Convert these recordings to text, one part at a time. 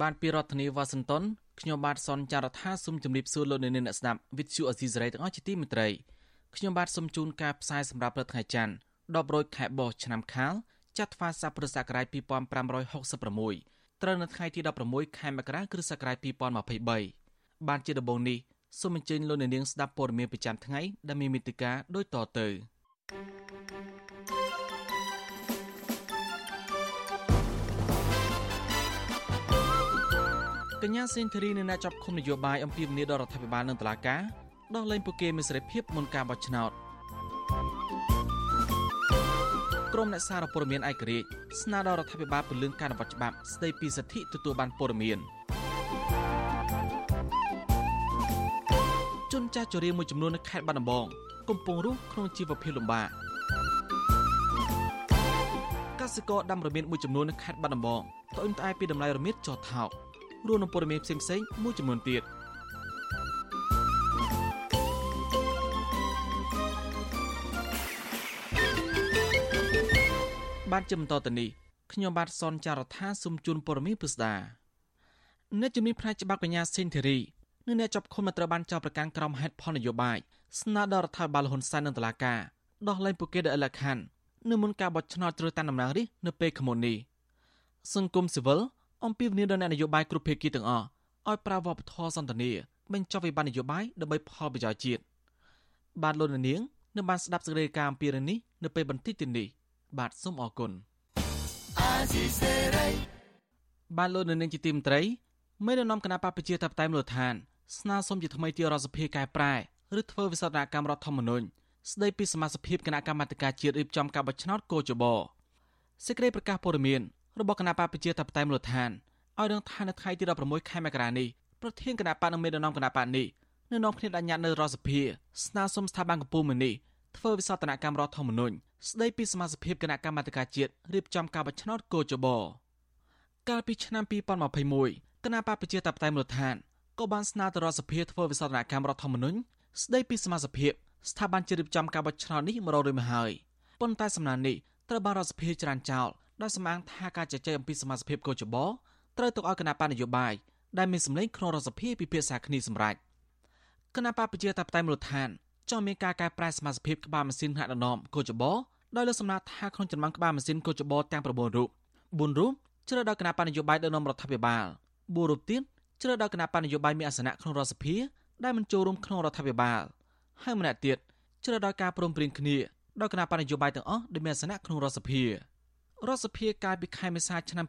បានពីរដ្ឋធានីវ៉ាស៊ីនតោនខ្ញុំបាទសនចាររថាសូមជម្រាបសួរលោកអ្នកនាងអ្នកស្ដាប់វិទ្យុអេស៊ីសរ៉ៃទាំងអស់ជាទីមេត្រីខ្ញុំបាទសូមជូនការផ្សាយសម្រាប់ព្រឹកថ្ងៃច័ន្ទ10រោចខែបោះឆ្នាំខាលចត្វាស័កពុរសករាជ2566ត្រូវនៅថ្ងៃទី16ខែមករាគ្រិស្តសករាជ2023បានជាដំបូងនេះសូមអញ្ជើញលោកអ្នកនាងស្ដាប់ព័ត៌មានប្រចាំថ្ងៃដែលមានមេតិការដូចតទៅ កញ្ញាសេងធីរីនៅអ្នកចាប់ឃុំនយោបាយអំពីវិនិយោគរដ្ឋាភិបាលនិងតុលាការដោះលែងពួកគេមានសេរីភាពមុនការបោះឆ្នោតក្រមអ្នកសារព័ត៌មានឯករាជ្យស្នើដល់រដ្ឋាភិបាលពន្យាការអនុវត្តច្បាប់ស្តីពីសិទ្ធិទទួលបានព័ត៌មានជនចាស់ជរាមួយចំនួននៅខេត្តបាត់ដំបងកំពុងរស់ក្នុងជីវភាពលំបាកកសិករដាំរមៀតមួយចំនួននៅខេត្តបាត់ដំបងត្អូញត្អែពីតម្លៃរមៀតចុះថោក រួមនឹងព័ត៌មានផ្សេងៗមួយចំនួនទៀតបានជាបន្តទៅនេះខ្ញុំបាទសនចាររថាសុំជូនព័ត៌មានពិស្ដាអ្នកជំនាញផ្នែកច្បាប់កញ្ញាសេនធីរីនិងអ្នកចាប់ឃុំត្រូវបានចោទប្រកាន់ក្រុមហេតុផលនយោបាយស្នើដល់រដ្ឋាភិបាលហ៊ុនសែននិងតុលាការដោះលែងពួកគេដោយឥលក្ខខណ្ឌនៅមុនការបោះឆ្នោតជ្រើសតាំងតំណាងរាស្ត្រនៅពេលខាងមុននេះសង្គមស៊ីវិល អំពីវនីដល់អ្នកនយោបាយគ្រប់ភាគីទាំងអស់ឲ្យប្រើវប្បធម៌សន្តានាបញ្ចប់វិបត្តិនយោបាយដើម្បីផលប្រយោជន៍ជាតិបាទលោកនាងនឹងបានស្ដាប់សេចក្តីការអំពីរឿងនេះនៅពេលបន្តិចទៀតនេះបាទសូមអរគុណបាទលោកនាងជាទីមត្រីមេដឹកនាំគណៈបព្វប្រជាធិបតេយ្យមូលដ្ឋានស្នើសុំជាថ្មីទីរដ្ឋសភាកែប្រែឬធ្វើវិសោធនកម្មរដ្ឋធម្មនុញ្ញស្ដីពីសមាជិកគណៈកម្មាធិការជាតិរៀបចំការបោះឆ្នោតកោជបសេចក្តីប្រកាសព័ត៌មាន របស់គណៈបកប្រជាធិបតេយ្យមូលដ្ឋានឲ្យដឹងថានៅថ្ងៃទី16ខែមករានេះប្រធានគណៈបកនិងមេដឹកនាំគណៈបកនេះនៅនាំគ្នាដាក់ញត្តិនៅរដ្ឋសភាស្នើសុំស្ថាប័នកម្ពុជាមួយនេះធ្វើវិសោធនកម្មរដ្ឋធម្មនុញ្ញស្ដីពីសមាជិកគណៈកម្មាធិការជាតិរៀបចំការបោះឆ្នោតកោជបកាលពីឆ្នាំ2021គណៈបកប្រជាធិបតេយ្យមូលដ្ឋានក៏បានស្នើទៅរដ្ឋសភាធ្វើវិសោធនកម្មរដ្ឋធម្មនុញ្ញស្ដីពីសមាជិកស្ថាប័នជារៀបចំការបោះឆ្នោតនេះមករករួចមកហើយប៉ុន្តែសំណើនេះត្រូវបានរដ្ឋសភាច្រានចោល ដោយសម្អាងថាការជជែកអំពីសមាជិកកោចបោត្រូវទុកឲ្យគណៈបកនយោបាយដែលមានសម្លេងក្នុងរដ្ឋសភាពិភាក្សាគ្នាសម្រេចគណៈបកប្រជាតាបតៃមូលដ្ឋានចង់មានការកែប្រែសមាជិកក្បាលម៉ាស៊ីនហាក់ដណ្ដំកោចបោដោយលើសំណាក់ថាក្នុងចំណោមក្បាលម៉ាស៊ីនកោចបោទាំង9រូប4រូបជ្រើសដល់គណៈបកនយោបាយដឹកនាំរដ្ឋាភិបាល4រូបទៀតជ្រើសដល់គណៈបកនយោបាយមានអាសនៈក្នុងរដ្ឋសភាដែលមិនចូលរួមក្នុងរដ្ឋាភិបាលហើយម្នាក់ទៀតជ្រើសដល់ការព្រមព្រៀងគ្នាដោយគណៈបកនយោបាយទាំងអស់ដែលមានអាសនៈក្នុងរដ្ឋសភា រដ្ឋសភាកាលពីខែមេសាឆ្នាំ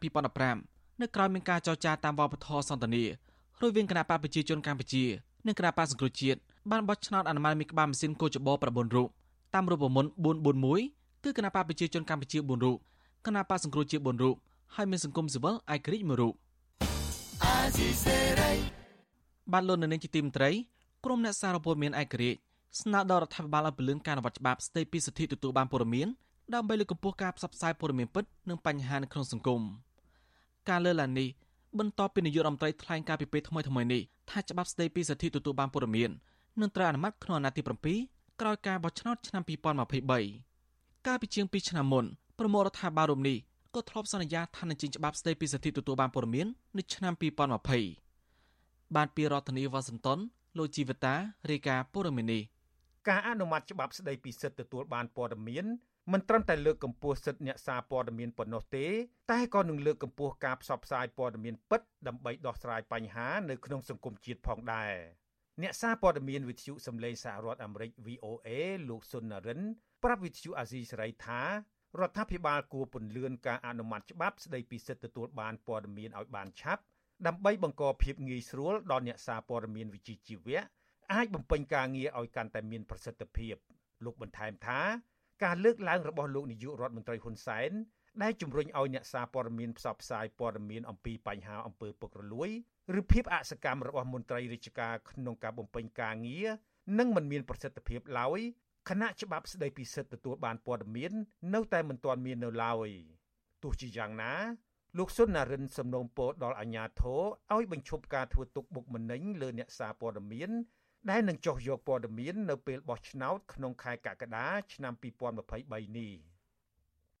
2015នៅក្រៅមានការចរចាតាមវប្បធម៌សន្តានារវាងគណៈបកប្រជាជនកម្ពុជានិងគណៈបកសង្គ្រោះជាតិបានបោះឆ្នោតអនុម័តមីក្បាលម៉ាស៊ីនកោចបោ9រូបតាមរូបមន្ត441គឺគណៈបកប្រជាជនកម្ពុជា4រូបគណៈបកសង្គ្រោះជាតិ4រូបហើយមានសង្គមស៊ីវិលឯករាជ្យ1រូបបានលោកនៅនឹងជាទីមត្រីក្រុមអ្នកសារព័ត៌មានឯករាជ្យស្នើដល់រដ្ឋាភិបាលឲ្យពន្លឿនការអនុវត្តច្បាប់ស្តីពីសិទ្ធិទទួលបានព័ត៌មាន ដើម្បីលើកកម្ពស់ការផ្សព្វផ្សាយព័ត៌មានពិតនិងបញ្ហានៅក្នុងសង្គមការលើកឡើងនេះបន្ទាប់ពីនាយករដ្ឋមន្ត្រីថ្លែងការពីពេលថ្មីថ្មីនេះថាច្បាប់ស្តីពីសិទ្ធិទទួលបានព័ត៌មាននឹងត្រូវអនុម័តក្នុងអាណត្តិទី7ក្រោយការបោះឆ្នោតឆ្នាំ2023កាលពីជាង2ឆ្នាំមុនប្រមុខរដ្ឋាភិបាលរូបនេះក៏ធ្លាប់សន្យាថានឹងចេញច្បាប់ស្តីពីសិទ្ធិទទួលបានព័ត៌មាននៅឆ្នាំ2020បានពីរដ្ឋធានីវ៉ាស៊ីនតោនលោកជីវតារាយការណ៍ព័ត៌មាននេះការអនុម័តច្បាប់ស្តីពីសិទ្ធិទទួលបានព័ត៌មាន មិនត្រឹមតែលើកកម្ពស់សិទ្ធិអ្នកសារព័ត៌មានប៉ុណ្ណោះទេ តែក៏នឹងលើកកម្ពស់ការផ្សព្វផ្សាយព័ត៌មានពិតដើម្បីដោះស្រាយបញ្ហានៅក្នុងសង្គមជាតិផងដែរអ្នកសារព័ត៌មានវិទ្យុសំឡេងសហរដ្ឋអាមេរិក VOA លោកសុននរិនប្រាប់វិទ្យុអាស៊ីសេរីថារដ្ឋាភិបាលគួរពន្យាការអនុម័តច្បាប់ស្តីពីសិទ្ធិទទួលបានព័ត៌មានឲ្យបានឆាប់ដើម្បីបង្កភាពងាយស្រួលដល់អ្នកសារព័ត៌មានវិជ្ជាជីវៈអាចបំពេញការងារឲ្យកាន់តែមានប្រសិទ្ធភាពលោកបន្ថែមថា ការលើកឡើងរបស់លោកនាយករដ្ឋមន្ត្រីហ៊ុនសែនដែលជំរុញឲ្យអ្នកសារព័ត៌មានផ្សព្វផ្សាយព័ត៌មានអំពីបញ្ហាអំពើពុករលួយឬភាពអសកម្មរបស់មន្ត្រីរាជការក្នុងការបំពេញការងារនឹងមិនមានប្រសិទ្ធភាពឡើយគណៈច្បាប់ស្តីពីសិទ្ធិទទួលបានព័ត៌មាន នៅតែមិនទាន់មាននៅឡើយទោះជាយ៉ាងណា លោកសុនណារិនសំណូមពរដល់អាជ្ញាធរឲ្យបញ្ឈប់ការធ្វើទុកបុកម្នេញលើអ្នកសារព័ត៌មាន ដែលនឹងចុះយកព័ត៌មាននៅពេលបោះឆ្នោតក្នុងខែកក្កដាឆ្នាំ2023នេះ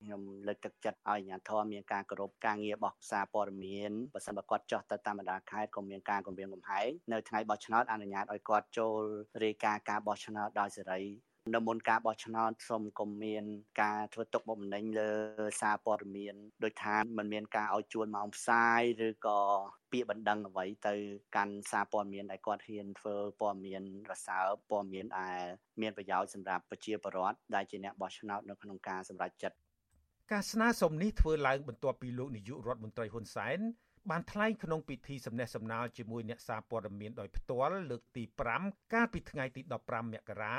ខ្ញុំលើកទឹកចិត្តឲ្យអាជ្ញាធរមានការគោរពការងាររបស់សារព័ត៌មានបើសិនបើគាត់ចោះទៅតាមបណ្ដាខេត្តក៏មានការគម្រាមកំហែងនៅថ្ងៃបោះឆ្នោតអនុញ្ញាតឲ្យគាត់ចូលរាយការណ៍ការបោះឆ្នោតដោយសេរី នៅមុនការបោះឆ្នោតសូមកុំមាន ការធ្វើទុកបុកម្នេញលើសារព័ត៌មានដោយថាมันមានការឲ្យជួនម៉ោងផ្សាយឬក៏ពាក្យបណ្ដឹងអ្វីទៅកាន់សារព័ត៌មានដែលគាត់ហ៊ានធ្វើព័ត៌មានរសើបព័ត៌មានដែលមានប្រយោជន៍សម្រាប់ប្រជាពលរដ្ឋដែលជាអ្នកបោះឆ្នោតនៅក្នុងការសម្រេចចិត្តការស្នើសុំនេះធ្វើឡើងបន្ទាប់ពីលោកនាយករដ្ឋមន្ត្រីហ៊ុនសែនបានថ្លែងក្នុងពិធីសំណេះសំណាលជាមួយអ្នកសារព័ត៌មានដោយផ្ទាល់លើកទី5កាលពីថ្ងៃទី15មករា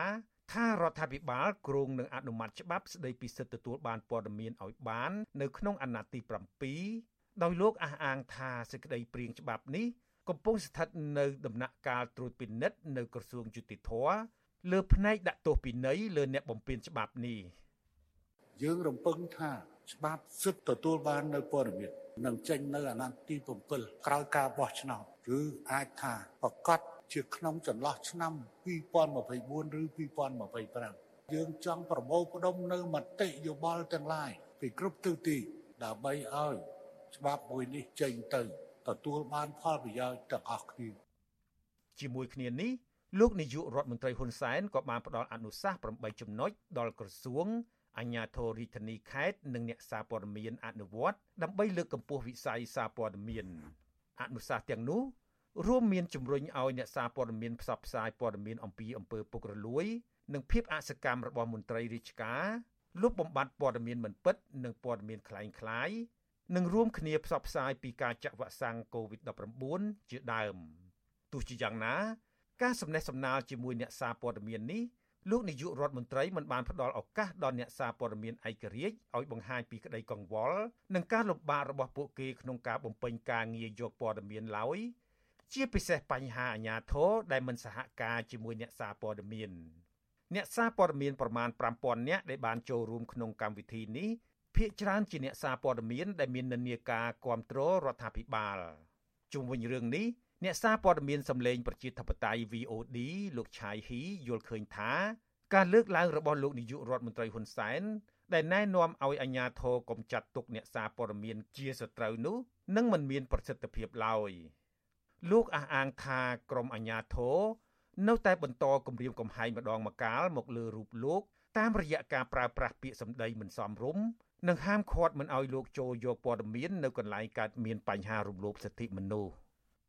ថារដ្ឋាភិបាលគ្រោងនឹងអនុម័តច្បាប់ស្តីពីសិទ្ធិទទួលបានព័ត៌មានឲ្យបាន នៅក្នុងអាណត្តិទី7ដោយលោកអះអាងថាសេចក្តីព្រៀងច្បាប់នេះកំពុងស្ថិតនៅដំណាក់កាលត្រួតពិនិត្យនៅក្រសួងយុតិធធលើផ្នែកដាក់ទោសពិន័យលើអ្នកបំពានច្បាប់នេះយើងរំពឹងថាច្បាប់សិទ្ធិទទួលបាននៅព័ត៌មាននឹងចេញនៅអាណត្តិទី7ក្រោយការបោះឆ្នោតឬអាចថាប្រកាស ជាក្នុងចន្លោះឆ្នាំ2024ឬ2025យើងចង់ប្រមូលផ្ដុំនៅមតិយោបល់ទាំងឡាយពីគ្រប់ទិសទីដើម្បីឲ្យច្បាប់មួយនេះចេញទៅទទួលបានផលប្រយោជន៍ទាំងអស់គ្នាជាមួយគ្នានេះលោកនាយករដ្ឋមន្ត្រីហ៊ុនសែនក៏បានផ្ដល់អនុសាសន៍8ចំណុចដល់ក្រសួងអញ្ញាធរិទ្ធនីខេត្តនិងអ្នកសារព័ត៌មានអនុវត្តដើម្បីលើកកម្ពស់វិស័យសារព័ត៌មានអនុសាសន៍ទាំងនោះ រួមមានជំរុញឲ្យអ្នកសារព័ត៌មានផ្សព្វផ្សាយព័ត៌មានអំពីអំពើពុករលួយ និងភាពអសកម្មរបស់មន្ត្រីរាជការលុបបំបាត់ព័ត៌មានមិនពិត និងព័ត៌មានក្លែងក្លាយនិងរួមគ្នាផ្សព្វផ្សាយពីការចាក់វ៉ាក់សាំង COVID-19 ជាដើមទោះជាយ៉ាងណា ការសំណេះសំណាលជាមួយអ្នកសារព័ត៌មាននេះលោកនាយករដ្ឋមន្ត្រីមិនបានផ្ដល់ឱកាសដល់អ្នកសារព័ត៌មានឯករាជ្យឲ្យបង្ហាញពីក្តីកង្វល់នឹងការលំបាករបស់ពួកគេក្នុងការបំពេញការងារយកព័ត៌មានឡើយ ជាពិសេសបញ្ហាអាញាធរដែលមិនសហការជាមួយអ្នកសារព័ត៌មានអ្នកសារព័ត៌មានប្រមាណ5000នាក់ដែលបានចូលរួមក្នុងកម្មវិធីនេះភាគច្រើនជាអ្នកសារព័ត៌មានដែលមាននិន្នាការគ្រប់គ្រងរដ្ឋាភិបាលជុំវិញរឿងនេះអ្នកសារព័ត៌មានសម្លេងប្រជាធិបតេយ្យ VOD លោកឆាយហ៊ីយល់ឃើញថាការលើកឡើងរបស់លោកនាយករដ្ឋមន្ត្រីហ៊ុនសែនដែលណែនាំឲ្យអាជ្ញាធរកុំចាត់ទុកអ្នកសារព័ត៌មានជាសត្រូវនោះនឹងមិនមានប្រសិទ្ធភាពឡើយ លោកអះអាងថាក្រមអាជ្ញាធរនៅតែបន្តគម្រាមកំហែងម្ដងម្កាលមកលើរូបលោកតាមរយៈការប្រើប្រាស់ពាក្យសម្ដីមិនសមរម្យនិងហាមឃាត់មិនឲ្យលោកចូលយកព័ត៌មាននៅកន្លែងកើតមានបញ្ហារំលោភសិទ្ធិមនុស្ស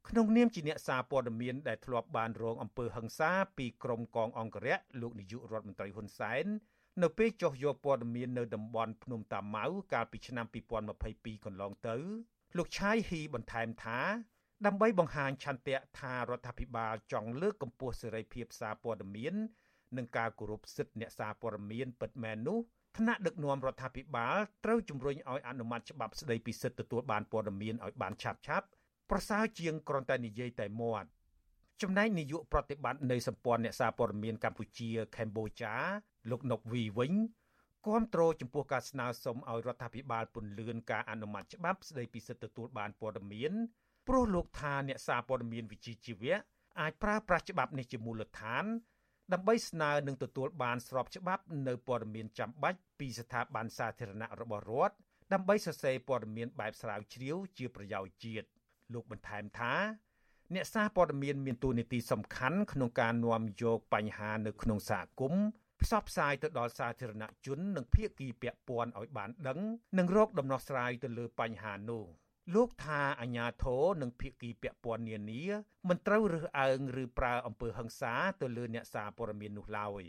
ក្នុងនាមជាអ្នកសារព័ត៌មានដែលធ្លាប់បានរងអំពើហិង្សាពីក្រុមកងអង្គរៈលោកនាយករដ្ឋមន្ត្រីហ៊ុនសែននៅពេលចុះយកព័ត៌មាននៅតំបន់ភ្នំតាម៉ៅកាលពីឆ្នាំ2022កន្លងទៅ លោកឆាយហ៊ីបន្ថែមថា ដើម្បីបង្ហាញឆន្ទៈថារដ្ឋាភិបាលចង់លើកកម្ពស់សេរីភាពសារព័ត៌មាន និងការគោរពសិទ្ធិអ្នកសារព័ត៌មានពិតមែននោះថ្នាក់ដឹកនាំរដ្ឋាភិបាលត្រូវជំរុញឲ្យអនុម័តច្បាប់ស្តីពីសិទ្ធិទទួលបានព័ត៌មានឲ្យបានឆាប់ឆាប់ប្រសើរជាងគ្រាន់តែនិយាយតែមាត់ចំណែកនាយកប្រតិបត្តិនៃសម្ព័ន្ធអ្នកសារព័ត៌មានកម្ពុជាកម្ពុជាលោកណុកវីវិញគាំទ្រចំពោះការស្នើសុំឲ្យរដ្ឋាភិបាលពន្លឿនការអនុម័តច្បាប់ស្តីពីសិទ្ធិទទួលបានព័ត៌មាន ព្រោះលោកថាអ្នកសារព័ត៌មានវិជ្ជាជីវៈអាចប្រើប្រាស់ច្បាប់នេះជាមូលដ្ឋាន ដើម្បីស្នើនឹងទទួលបានស្របច្បាប់នៅព័ត៌មានចាំបាច់ពីស្ថាប័នសាធារណៈរបស់រដ្ឋដើម្បីសរសេរព័ត៌មានបែបស្រាវជ្រាវជាប្រយោជន៍ជាតិលោកបន្ថែមថាអ្នកសារព័ត៌មានមានតួនាទីសំខាន់ក្នុងការនាំយកបញ្ហានៅក្នុងសហគមន៍ផ្សព្វផ្សាយទៅដល់សាធារណជន និងភាគីពាក់ព័ន្ធឲ្យបានដឹង និងរកដំណោះស្រាយទៅលើបញ្ហានោះ។ លោកថាអាញាធរនិងភៀកគីពាក់ព័ន្ធនានាមិនត្រូវរើសអើងឬប្រើអំពើហិង្សាទៅលើអ្នកសារព័ត៌មាននោះឡើយ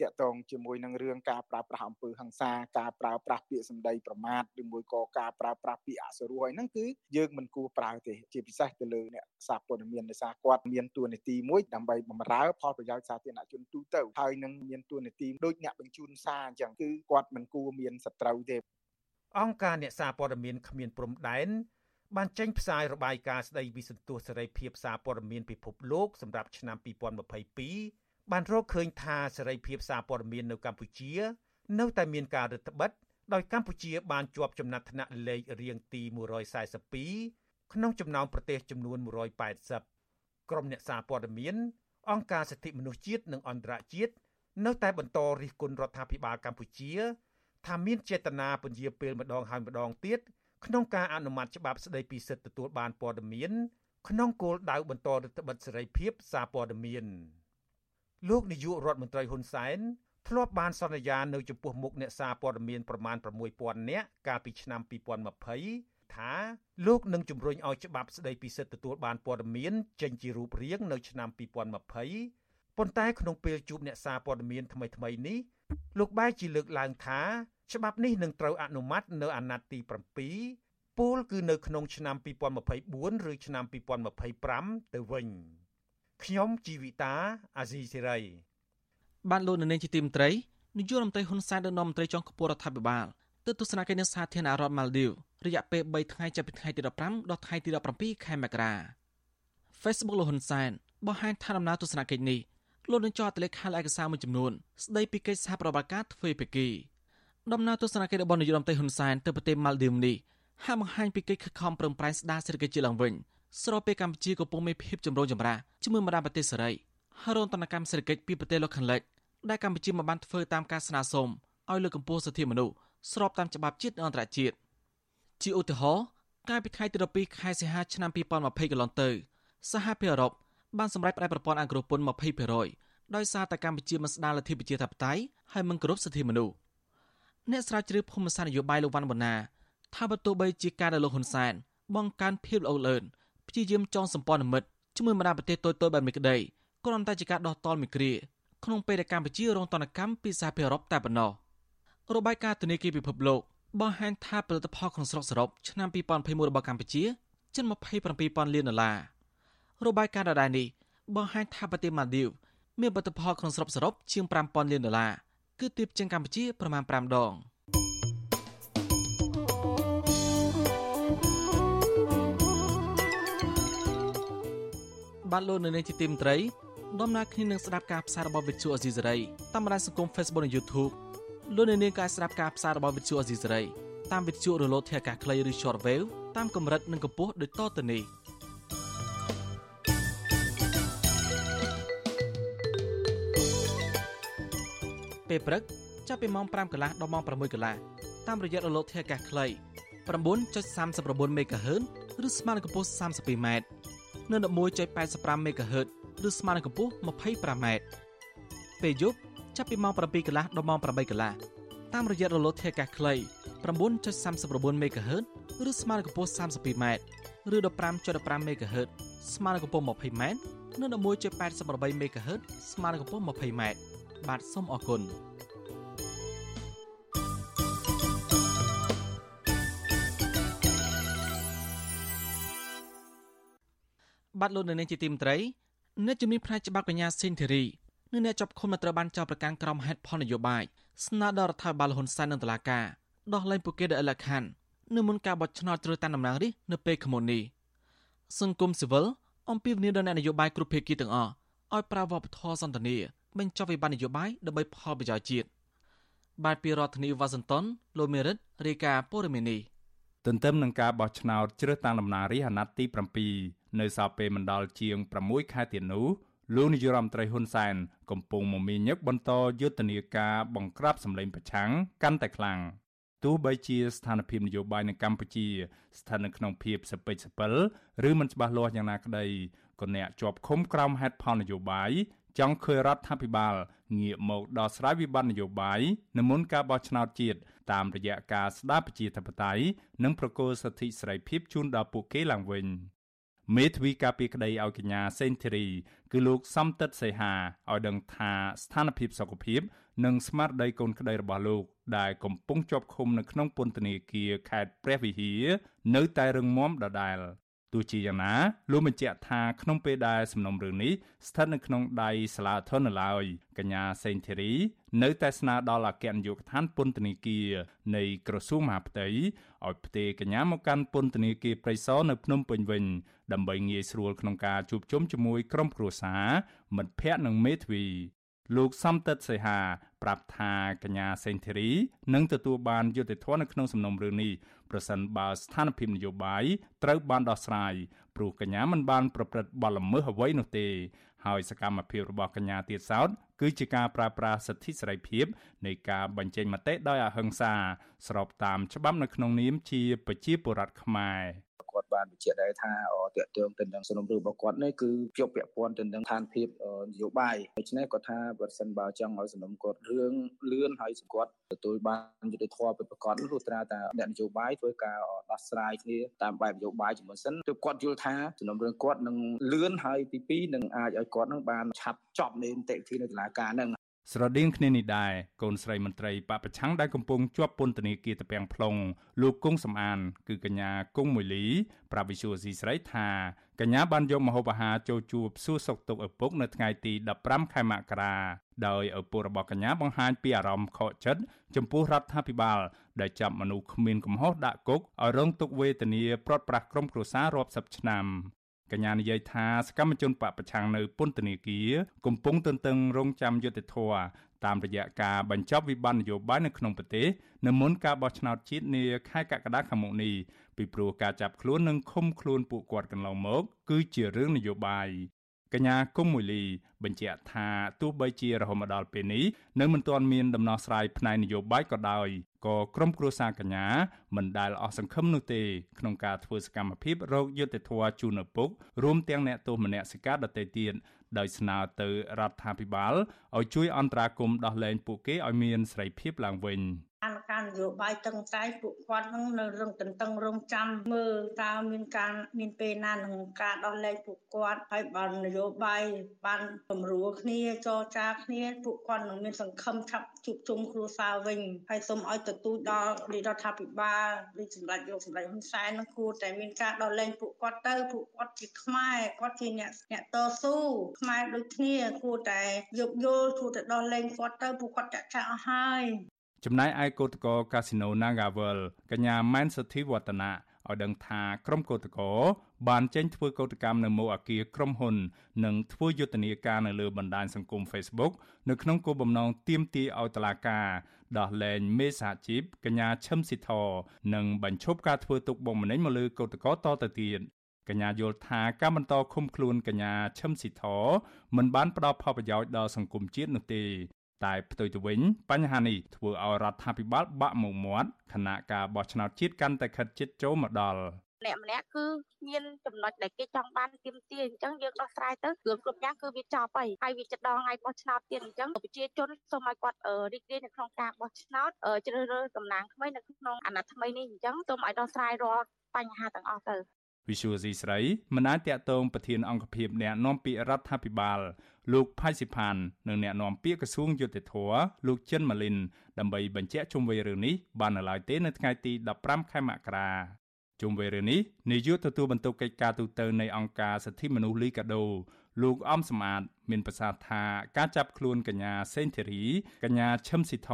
តាក់ទងជាមួយនឹងរឿងការប្រើប្រាស់អំពើហិង្សាការប្រើប្រាស់ពាក្យសម្ដីប្រមាថឬមួយក៏ការប្រើប្រាស់ពាក្យអសុរោះហើយហ្នឹងគឺយើងមិនគួរប្រើទេជាពិសេសទៅលើអ្នកសារព័ត៌មានដោយសារគាត់មានតួនាទីមួយដើម្បីបម្រើផលប្រយោជន៍សាធារណជនទូទៅហើយនឹងមានតួនាទីដូចអ្នកបញ្ជូនសារអញ្ចឹងគឺគាត់មិនគួរមានសត្រូវទេ អង្គការអ្នកសារព័ត៌មានគ្មានព្រំដែនបានចេញផ្សាយរបាយការណ៍ស្ដីពីសន្ទុះសេរីភាពសារព័ត៌មានពិភពលោកសម្រាប់ឆ្នាំ2022បានរកឃើញថាសេរីភាពសារព័ត៌មាននៅកម្ពុជា នៅតែមានការរឹតបន្តឹងដោយកម្ពុជាបានជាប់ចំណាត់ថ្នាក់លេខរៀងទី142ក្នុងចំណោមប្រទេសចំនួន180ក្រុមអ្នកសារព័ត៌មានអង្គការសិទ្ធិមនុស្សជាតិនិងអន្តរជាតិនៅតែបន្តរិះគន់រដ្ឋាភិបាលកម្ពុជា ថាមានចេតនាពន្យាពេលម្ដងហើយម្ដងទៀតក្នុងការអនុម័តច្បាប់ស្តីពីសិទ្ធិទទួលបានព័ត៌មាន ក្នុងគោលដៅបន្តរដ្ឋបិទសេរីភាពសារព័ត៌មានលោកនាយករដ្ឋមន្ត្រីហ៊ុនសែនធ្លាប់បានសន្យានៅចំពោះមុខអ្នកសារព័ត៌មានប្រមាណ6000នាក់កាលពីឆ្នាំ2020ថាលោកនឹងជំរុញឲ្យច្បាប់ស្តីពីសិទ្ធិទទួលបានព័ត៌មានចេញជារូបរាងនៅឆ្នាំ2020ប៉ុន្តែក្នុងពេលជួបអ្នកសារព័ត៌មានថ្មីៗនេះលោកបែរជាលើកឡើងថា ច្បាប់នេះនឹងត្រូវអនុម័តនៅអាណត្តិទី7ពលគឺនៅក្នុងឆ្នាំ2024ឬឆ្នាំ2025ទៅវិញខ្ញុំជីវិតាអាស៊ីសេរីបានលោកនៅនាងជាទីមត្រីនាយករដ្ឋមន្ត្រីហ៊ុនសែនដឹកនាំមន្ត្រីចុងខ្ពស់រដ្ឋាភិបាលទៅទស្សនកិច្ចនៅសាធារណរដ្ឋម៉ាល់ឌីវរយៈពេល3ថ្ងៃចាប់ពីថ្ងៃទី15ដល់ថ្ងៃទី17ខែមករា Facebook លោកហ៊ុនសែនបង្ហាញថាដំណើរទស្សនកិច្ចនេះលោកនឹងចោទលេខខលឯកសារមួយចំនួនស្ដីពីកិច្ចសហប្រតិបត្តិការទ្វេភាគី ដំណើរទស្សនកិច្ចរបស់នាយករដ្ឋមន្ត្រីហ៊ុនសែនទៅប្រទេសម៉ាល់ឌីវនេះហាក់បង្ហាញពីកិច្ចខិតខំប្រឹងប្រែងស្ដារសេដ្ឋកិច្ចជាឡើងវិញស្របពេលកម្ពុជាកំពុងមានភាពចម្រូងចម្រាសជាមួយបណ្ដាប្រទេសសេរីហើយរងទណ្ឌកម្មសេដ្ឋកិច្ចពីប្រទេសលោកខាងលិចដែលកម្ពុជាមិនបានធ្វើតាមការស្នើសុំឲ្យលើកកម្ពស់សិទ្ធិមនុស្សស្របតាមច្បាប់ជាតិនិងអន្តរជាតិជាឧទាហរណ៍កាលពីថ្ងៃទី12ខែសីហាឆ្នាំ2020កន្លងទៅសហភាពអឺរ៉ុបបានសម្រេចផ្តន្ទាប្រព័ន្ធអង្គរពន្ធ20%ដោយសារតែកម្ពុជាមិនស្ដារលទ្ធិប្រជាធិបតេយ្យហើយមិនគោរពសិទ្ធិមនុស្ស អ្នកស្រាវជ្រាវភូមិសាស្ត្រនយោបាយលោកវ៉ាន់បូណាថាបើទោះបីជាការដែលលោកហ៊ុនសែនបង្កើនភាពល្អលឿនព្យាយាមចងសម្ព័ន្ធមិត្តជាមួយបណ្ដាប្រទេសតូចៗបែបនេះក្តីគ្រាន់តែជាការដោះតល់មីគ្រាក្នុងពេលដែលកម្ពុជារងទណ្ឌកម្មពីសហភាពអឺរ៉ុបតែប៉ុណ្ណោះរបាយការណ៍ធនាគារពិភពលោកបង្ហាញថាផលិតផលក្នុងស្រុកសរុបឆ្នាំ2021របស់កម្ពុជាជិត27,000លានដុល្លាររបាយការណ៍ដដែលនេះបង្ហាញថាប្រទេសម៉ាល់ឌីវមានផលិតផលក្នុងស្រុកសរុបជាង5,000លានដុល្លារ គឺទាបជាងកម្ពុជាប្រមាណ5ដងបានលោកនៅនេះជាទីមត្រីដំណើរគ្នានឹងស្ដាប់ការផ្សាយរបស់វិទ្យុអេស៊ីសេរីតាមបណ្ដាញសង្គម Facebook និង YouTube លោកនៅនាងក៏ស្ដាប់ការផ្សាយរបស់វិទ្យុអេស៊ីសេរីតាមវិទ្យុរលកធាតុអាកាសខ្លីឬ Shortwave តាមកម្រិតនិងកម្ពស់ដូចតទៅនេះ ពេលព្រឹកចាប់ពីម៉ោង5កន្លះដល់ម៉ោង6កន្លះតាមរយៈរលកធាតុអាកាសខ្លី9.39 MHz ឬស្មើនឹងកម្ពស់ 32m និង11.85 MHz ឬស្មើនឹងកម្ពស់ 25m ពេលយប់ចាប់ពីម៉ោង7កន្លះដល់ម៉ោង8កន្លះតាមរយៈរលកធាតុអាកាសខ្លី9.39 MHz ឬស្មើនឹងកម្ពស់ 32m ឬ15.15 MHz ស្មើនឹងកម្ពស់ 20m និង11.88 MHz ស្មើនឹងកម្ពស់ 20m បាទសូមអរគុណបាទលោកនៅនាងជាទីមត្រីអ្នកជំនាញផ្នែកច្បាប់កញ្ញាស៊ីនធីរីនិងអ្នកចាប់ឃុំត្រូវបានចោទប្រកាន់ក្រុមហេតុផលនយោបាយស្នើដល់រដ្ឋាភិបាលហ៊ុនសែននិងតុលាការដោះលែងពួកគេដោយឥលក្ខខណ្ឌនៅមុនការបោះឆ្នោតជ្រើសតាំងតំណាងរាស្ត្រនៅពេលខាងមុននេះសង្គមស៊ីវិលអំពាវនាវដល់អ្នកនយោបាយគ្រប់ភាគីទាំងអស់ឲ្យប្រើវប្បធម៌សន្តិនិក បញ្ចប់វិបត្តិនយោបាយដើម្បីផលប្រយោជន៍ជាតិបាទពីរដ្ឋធានីវ៉ាស៊ីនតោនលោកមេរិតរាយការណ៍ព័ត៌មាននេះទន្ទឹមនឹងការបោះឆ្នោតជ្រើសតាំងតំណាងរាស្ត្រអាណត្តិទី7នៅសល់ពេលមិនដល់ជាង6ខែទៀតនោះលោកនាយរដ្ឋមន្ត្រីហ៊ុនសែនកំពុងមមាញឹកបន្តយុទ្ធនាការបង្ក្រាបសម្លេងប្រឆាំងកាន់តែខ្លាំងទោះបីជាស្ថានភាពនយោបាយនៅកម្ពុជា ស្ថិតនៅក្នុងភាពសពេចសពិលឬមិនច្បាស់លាស់យ៉ាងណាក្តីក៏អ្នកជាប់ឃុំក្រោមហេតុផលនយោបាយ ចង់ឃើញរដ្ឋាភិបាលងាកមកដោះស្រាយវិបត្តិនយោបាយនៅមុនការបោះឆ្នោតជាតិតាមរយៈការស្ដារប្រជាធិបតេយ្យនិងប្រកូលសិទ្ធិសេរីភាពជូនដល់ពួកគេឡើងវិញមេធាវីការពីក្តីឲ្យកញ្ញាសេនធីរីគឺលោកសំតិតសីហាឲ្យដឹងថាស្ថានភាពសុខភាព និងស្មារតីកូនក្តីរបស់លោកដែលកំពុងជាប់ឃុំនៅក្នុងពន្ធនាគារខេត្តព្រះវិហារនៅតែរឹងមាំដដែល ទោះជាយ៉ាងណាលោកបញ្ជាក់ថាក្នុងពេលដែលសំណុំរឿងនេះស្ថិតនៅក្នុងដៃសាលាធននៅឡើយកញ្ញាសេងធីរីនៅតែស្នើដល់អគ្គនាយកដ្ឋានពន្ធនាគារនៃក្រសួងមហាផ្ទៃឲ្យផ្ទេរកញ្ញាមកកាន់ពន្ធនាគារព្រៃសរនៅភ្នំពេញវិញដើម្បីងាយស្រួលក្នុងការជួបជុំជាមួយក្រុមគ្រួសារមិត្តភ័ក្តិនិងមេធាវី លោកសំតិតសីហាប្រាប់ថាកញ្ញាសេងធីរីនឹងទទួលបានយុត្តិធម៌នៅក្នុងសំណុំរឿងនេះប្រសិនបើស្ថានភាពនយោបាយត្រូវបានដោះស្រាយព្រោះកញ្ញាមិនបានប្រព្រឹត្តបទល្មើសអ្វីនោះទេហើយសកម្មភាពរបស់កញ្ញាទៀតសោតគឺជាការប្រើប្រាស់សិទ្ធិសេរីភាពនៃការបញ្ចេញមតិដោយអហិង្សា ស្របតាមច្បាប់នៅក្នុងនាមជាប្រជាពលរដ្ឋខ្មែរគាត់បានបញ្ជាក់ដែរថាតកតងទៅនឹងសំណុំរឿងរបស់គាត់នេះគឺជាប់ពាក់ព័ន្ធទៅនឹងឋានភាពនយោបាយដូច្នេះគាត់ថាបើសិនបើចង់ឲ្យសំណុំគាត់រឿងលឿនហើយសម្គាត់ទទួលបានយុត្តិធម៌ពិតប្រាកដលុះត្រាតែអ្នកនយោបាយធ្វើការដោះស្រាយគ្នាតាមបែបនយោបាយជាមួយសិនទើបគាត់យល់ថាសំណុំរឿងគាត់នឹងលឿនហើយទី2នឹងអាចឲ្យគាត់នឹងបានឆាប់ចប់នៃនីតិវិធីនៅតុលាការនឹងស្រដៀងគ្នានេះដែរកូនស្រីមន្ត្រីបពប្រឆាំងដែលកំពុងជាប់ពន្ធនាគារតាពាំង plong លោកគង់សំអាន គឺកញ្ញាគង់មួយលីប្រាប់វិសុយស៊ីស្រីថាកញ្ញាបានយកម្ហូបអាហារចូលជួបសួរសុខទុក្ខឪពុកនៅថ្ងៃទី15ខែមករាដោយឪពុករបស់កញ្ញាបង្ហាញពីអារម្មណ៍ខកចិត្តចំពោះរដ្ឋាភិបាល ដែលចាប់មនុស្សគ្មានកំហុសដាក់គុកឲ្យរងទុក្ខវេទនាព្រាត់ប្រាសក្រុមគ្រួសាររាប់សិបឆ្នាំ កញ្ញានិយាយថាសកម្មជនបពប្រឆាំងនៅពន្ធនាគារកំពុងទន្ទឹងរង់ចាំយុត្តិធម៌តាមរយៈការបញ្ចប់វិបត្តិនយោបាយនៅក្នុងប្រទេសនៅមុនការបោះឆ្នោតជាតិនាខែកក្កដាខាងមុខនេះពីព្រោះការចាប់ខ្លួននិងឃុំខ្លួនពួកគាត់កន្លងមក គឺជារឿងនយោបាយ កញ្ញាគុំមួយលីបញ្ជាក់ថាទោះបីជារហូតមកដល់ពេលនេះនៅមិនទាន់មានដំណោះស្រាយផ្នែកនយោបាយក៏ដោយក៏ក្រុមគ្រួសារកញ្ញាមិនដែលអស់សង្ឃឹមនោះទេក្នុងការធ្វើសកម្មភាពរោគយុត្តិធម៌ជូនឪពុករួមទាំងអ្នកទោសមនសិការដទៃទៀតដោយស្នើទៅរដ្ឋាភិបាលឲ្យជួយអន្តរាគមន៍ដោះលែងពួកគេឲ្យមានសេរីភាពឡើងវិញ កម្មការនយោបាយតឹងតែពួកគាត់នឹងនៅរឹងតន្ទឹងរង់ចាំមើលតើមានការមានពេលណានឹងការដោះលែងពួកគាត់ហើយបាននយោបាយបានពំរួលគ្នាចរចាគ្នាពួកគាត់នឹងមានសង្ឃឹមឆាប់ជួបជុំគ្រួសារវិញហើយសូមឲ្យទទូចដល់រដ្ឋាភិបាលឬសម្រាប់យកសម្រាប់ហ៊ុនសែននឹងគួរតែមានការដោះលែងពួកគាត់ទៅពួកគាត់ជាខ្មែរគាត់ជាអ្នកអ្នកតស៊ូខ្មែរដូចគ្នាគួរតែយកយល់គួរតែដោះលែងគាត់ទៅពួកគាត់ចាក់ចាក់អស់ហើយ ចំណែកឯកោតកោកាស៊ីណូ Nagavel កញ្ញាម៉ែនសុធីវឌ្ឍនាឲ្យដឹងថាក្រុមកោតកោបានចេញធ្វើកោតកម្មនៅមុខអគារក្រុមហ៊ុន និងធ្វើយុទ្ធនាការនៅលើបណ្ដាញសង្គម Facebook នៅក្នុងគោលបំណងទាមទារឲ្យតុលាការដោះលែងមេសហជីពកញ្ញាឈឹមស៊ីធនិងបញ្ឈប់ការធ្វើទុកបុកម្នេញមកលើកោតកោតទៅទៀតកញ្ញាយល់ថាការបន្តឃុំខ្លួនកញ្ញាឈឹមស៊ីធមិនបានផ្ដល់ផលប្រយោជន៍ដល់សង្គមជាតិនោះទេ តែផ្ទុយទៅវិញបញ្ហានេះធ្វើឲ្យរដ្ឋាភិបាលបាក់មុខមាត់ខណៈការបោះឆ្នោតជាតិកាន់តែខិតជិតចូលមកដល់ម្នាក់ម្នាក់គឺមានចំណុចដែលគេចង់បានទៀមទាអញ្ចឹងយើងដោះស្រាយទៅរឿងគ្រប់យ៉ាងគឺវាចប់ហើយហើយវាចិត្តដល់ថ្ងៃបោះឆ្នោតទៀតអញ្ចឹងប្រជាជនសូមឲ្យគាត់រីករាយនៅក្នុងការបោះឆ្នោតជ្រើសរើសតំណាងថ្មីនៅក្នុងអាណត្តិថ្មីនេះអញ្ចឹងសូមឲ្យដោះស្រាយរាល់បញ្ហាទាំងអស់ទៅវិសុយស៊ីស្រីមិនអាចតាក់ទងប្រធានអង្គភិបអ្នកនាំពាក្យរដ្ឋាភិបាល លោកផៃស៊ីផាននិងអ្នកនាំពាក្យក្រសួងយុតិធធលោកចិនម៉ាលីនដើម្បីបញ្ជាក់ជុំវិញរឿងនេះបាននៅឡើយទេនៅថ្ងៃទី15ខែមករាជុំវិញរឿងនេះនាយកទទួលបន្ទុកកិច្ចការទូតនៃអង្គការសិទ្ធិមនុស្សលីកាដូ លោកអំសមាតមានប្រសាសន៍ថាការចាប់ខ្លួនកញ្ញាសេងធីរីកញ្ញាឈឹមស៊ីធ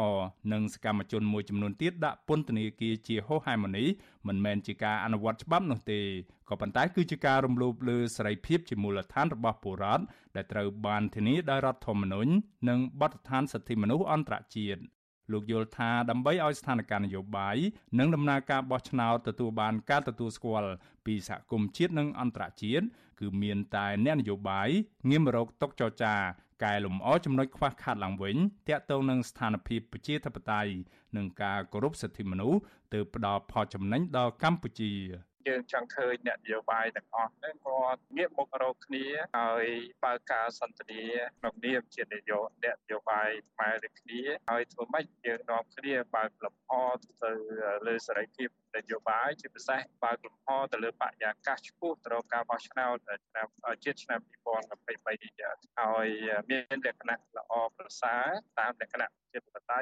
និងសកម្មជនមួយចំនួនទៀតដាក់ពន្ធនាគារជាហោហែមនេះមិនមែនជាការអនុវត្តច្បាប់នោះទេក៏ប៉ុន្តែគឺជាការរំលោភលើសេរីភាពជាមូលដ្ឋានរបស់ពលរដ្ឋដែលត្រូវបានធានាដោយរដ្ឋធម្មនុញ្ញនិងបទដ្ឋានសិទ្ធិមនុស្សអន្តរជាតិលោកយល់ថាដើម្បីឲ្យស្ថានភាពនយោបាយនិងដំណើរការបោះឆ្នោតទទួលបានការទទួលស្គាល់ពីសហគមន៍ជាតិនិងអន្តរជាតិ គឺមានតែអ្នកនយោបាយងាកមករកតុចរចាកែលម្អចំណុចខ្វះខាតឡើងវិញទាក់ទងនឹងស្ថានភាពប្រជាធិបតេយ្យនិងការគោរពសិទ្ធិមនុស្សទើបផ្ដល់ផលចំណេញដល់កម្ពុជា យើងចង់ឃើញអ្នកនយោបាយទាំងអស់ហ្នឹងគាត់ងាកមុខរកគ្នាហើយបើកការសន្ទនាក្នុងនាមជានាយកអ្នកនយោបាយខ្មែរដូចគ្នាហើយធ្វើម៉េចយើងនាំគ្នាបើកលំហទៅលើសេរីភាពនយោបាយជាពិសេសបើកលំហទៅលើបរិយាកាសឆ្ពោះទៅរកការបោះឆ្នោតឆ្នាំជាតិឆ្នាំ2023នេះហើយមានលក្ខណៈល្អប្រសើរតាមលក្ខណៈជាបតៃ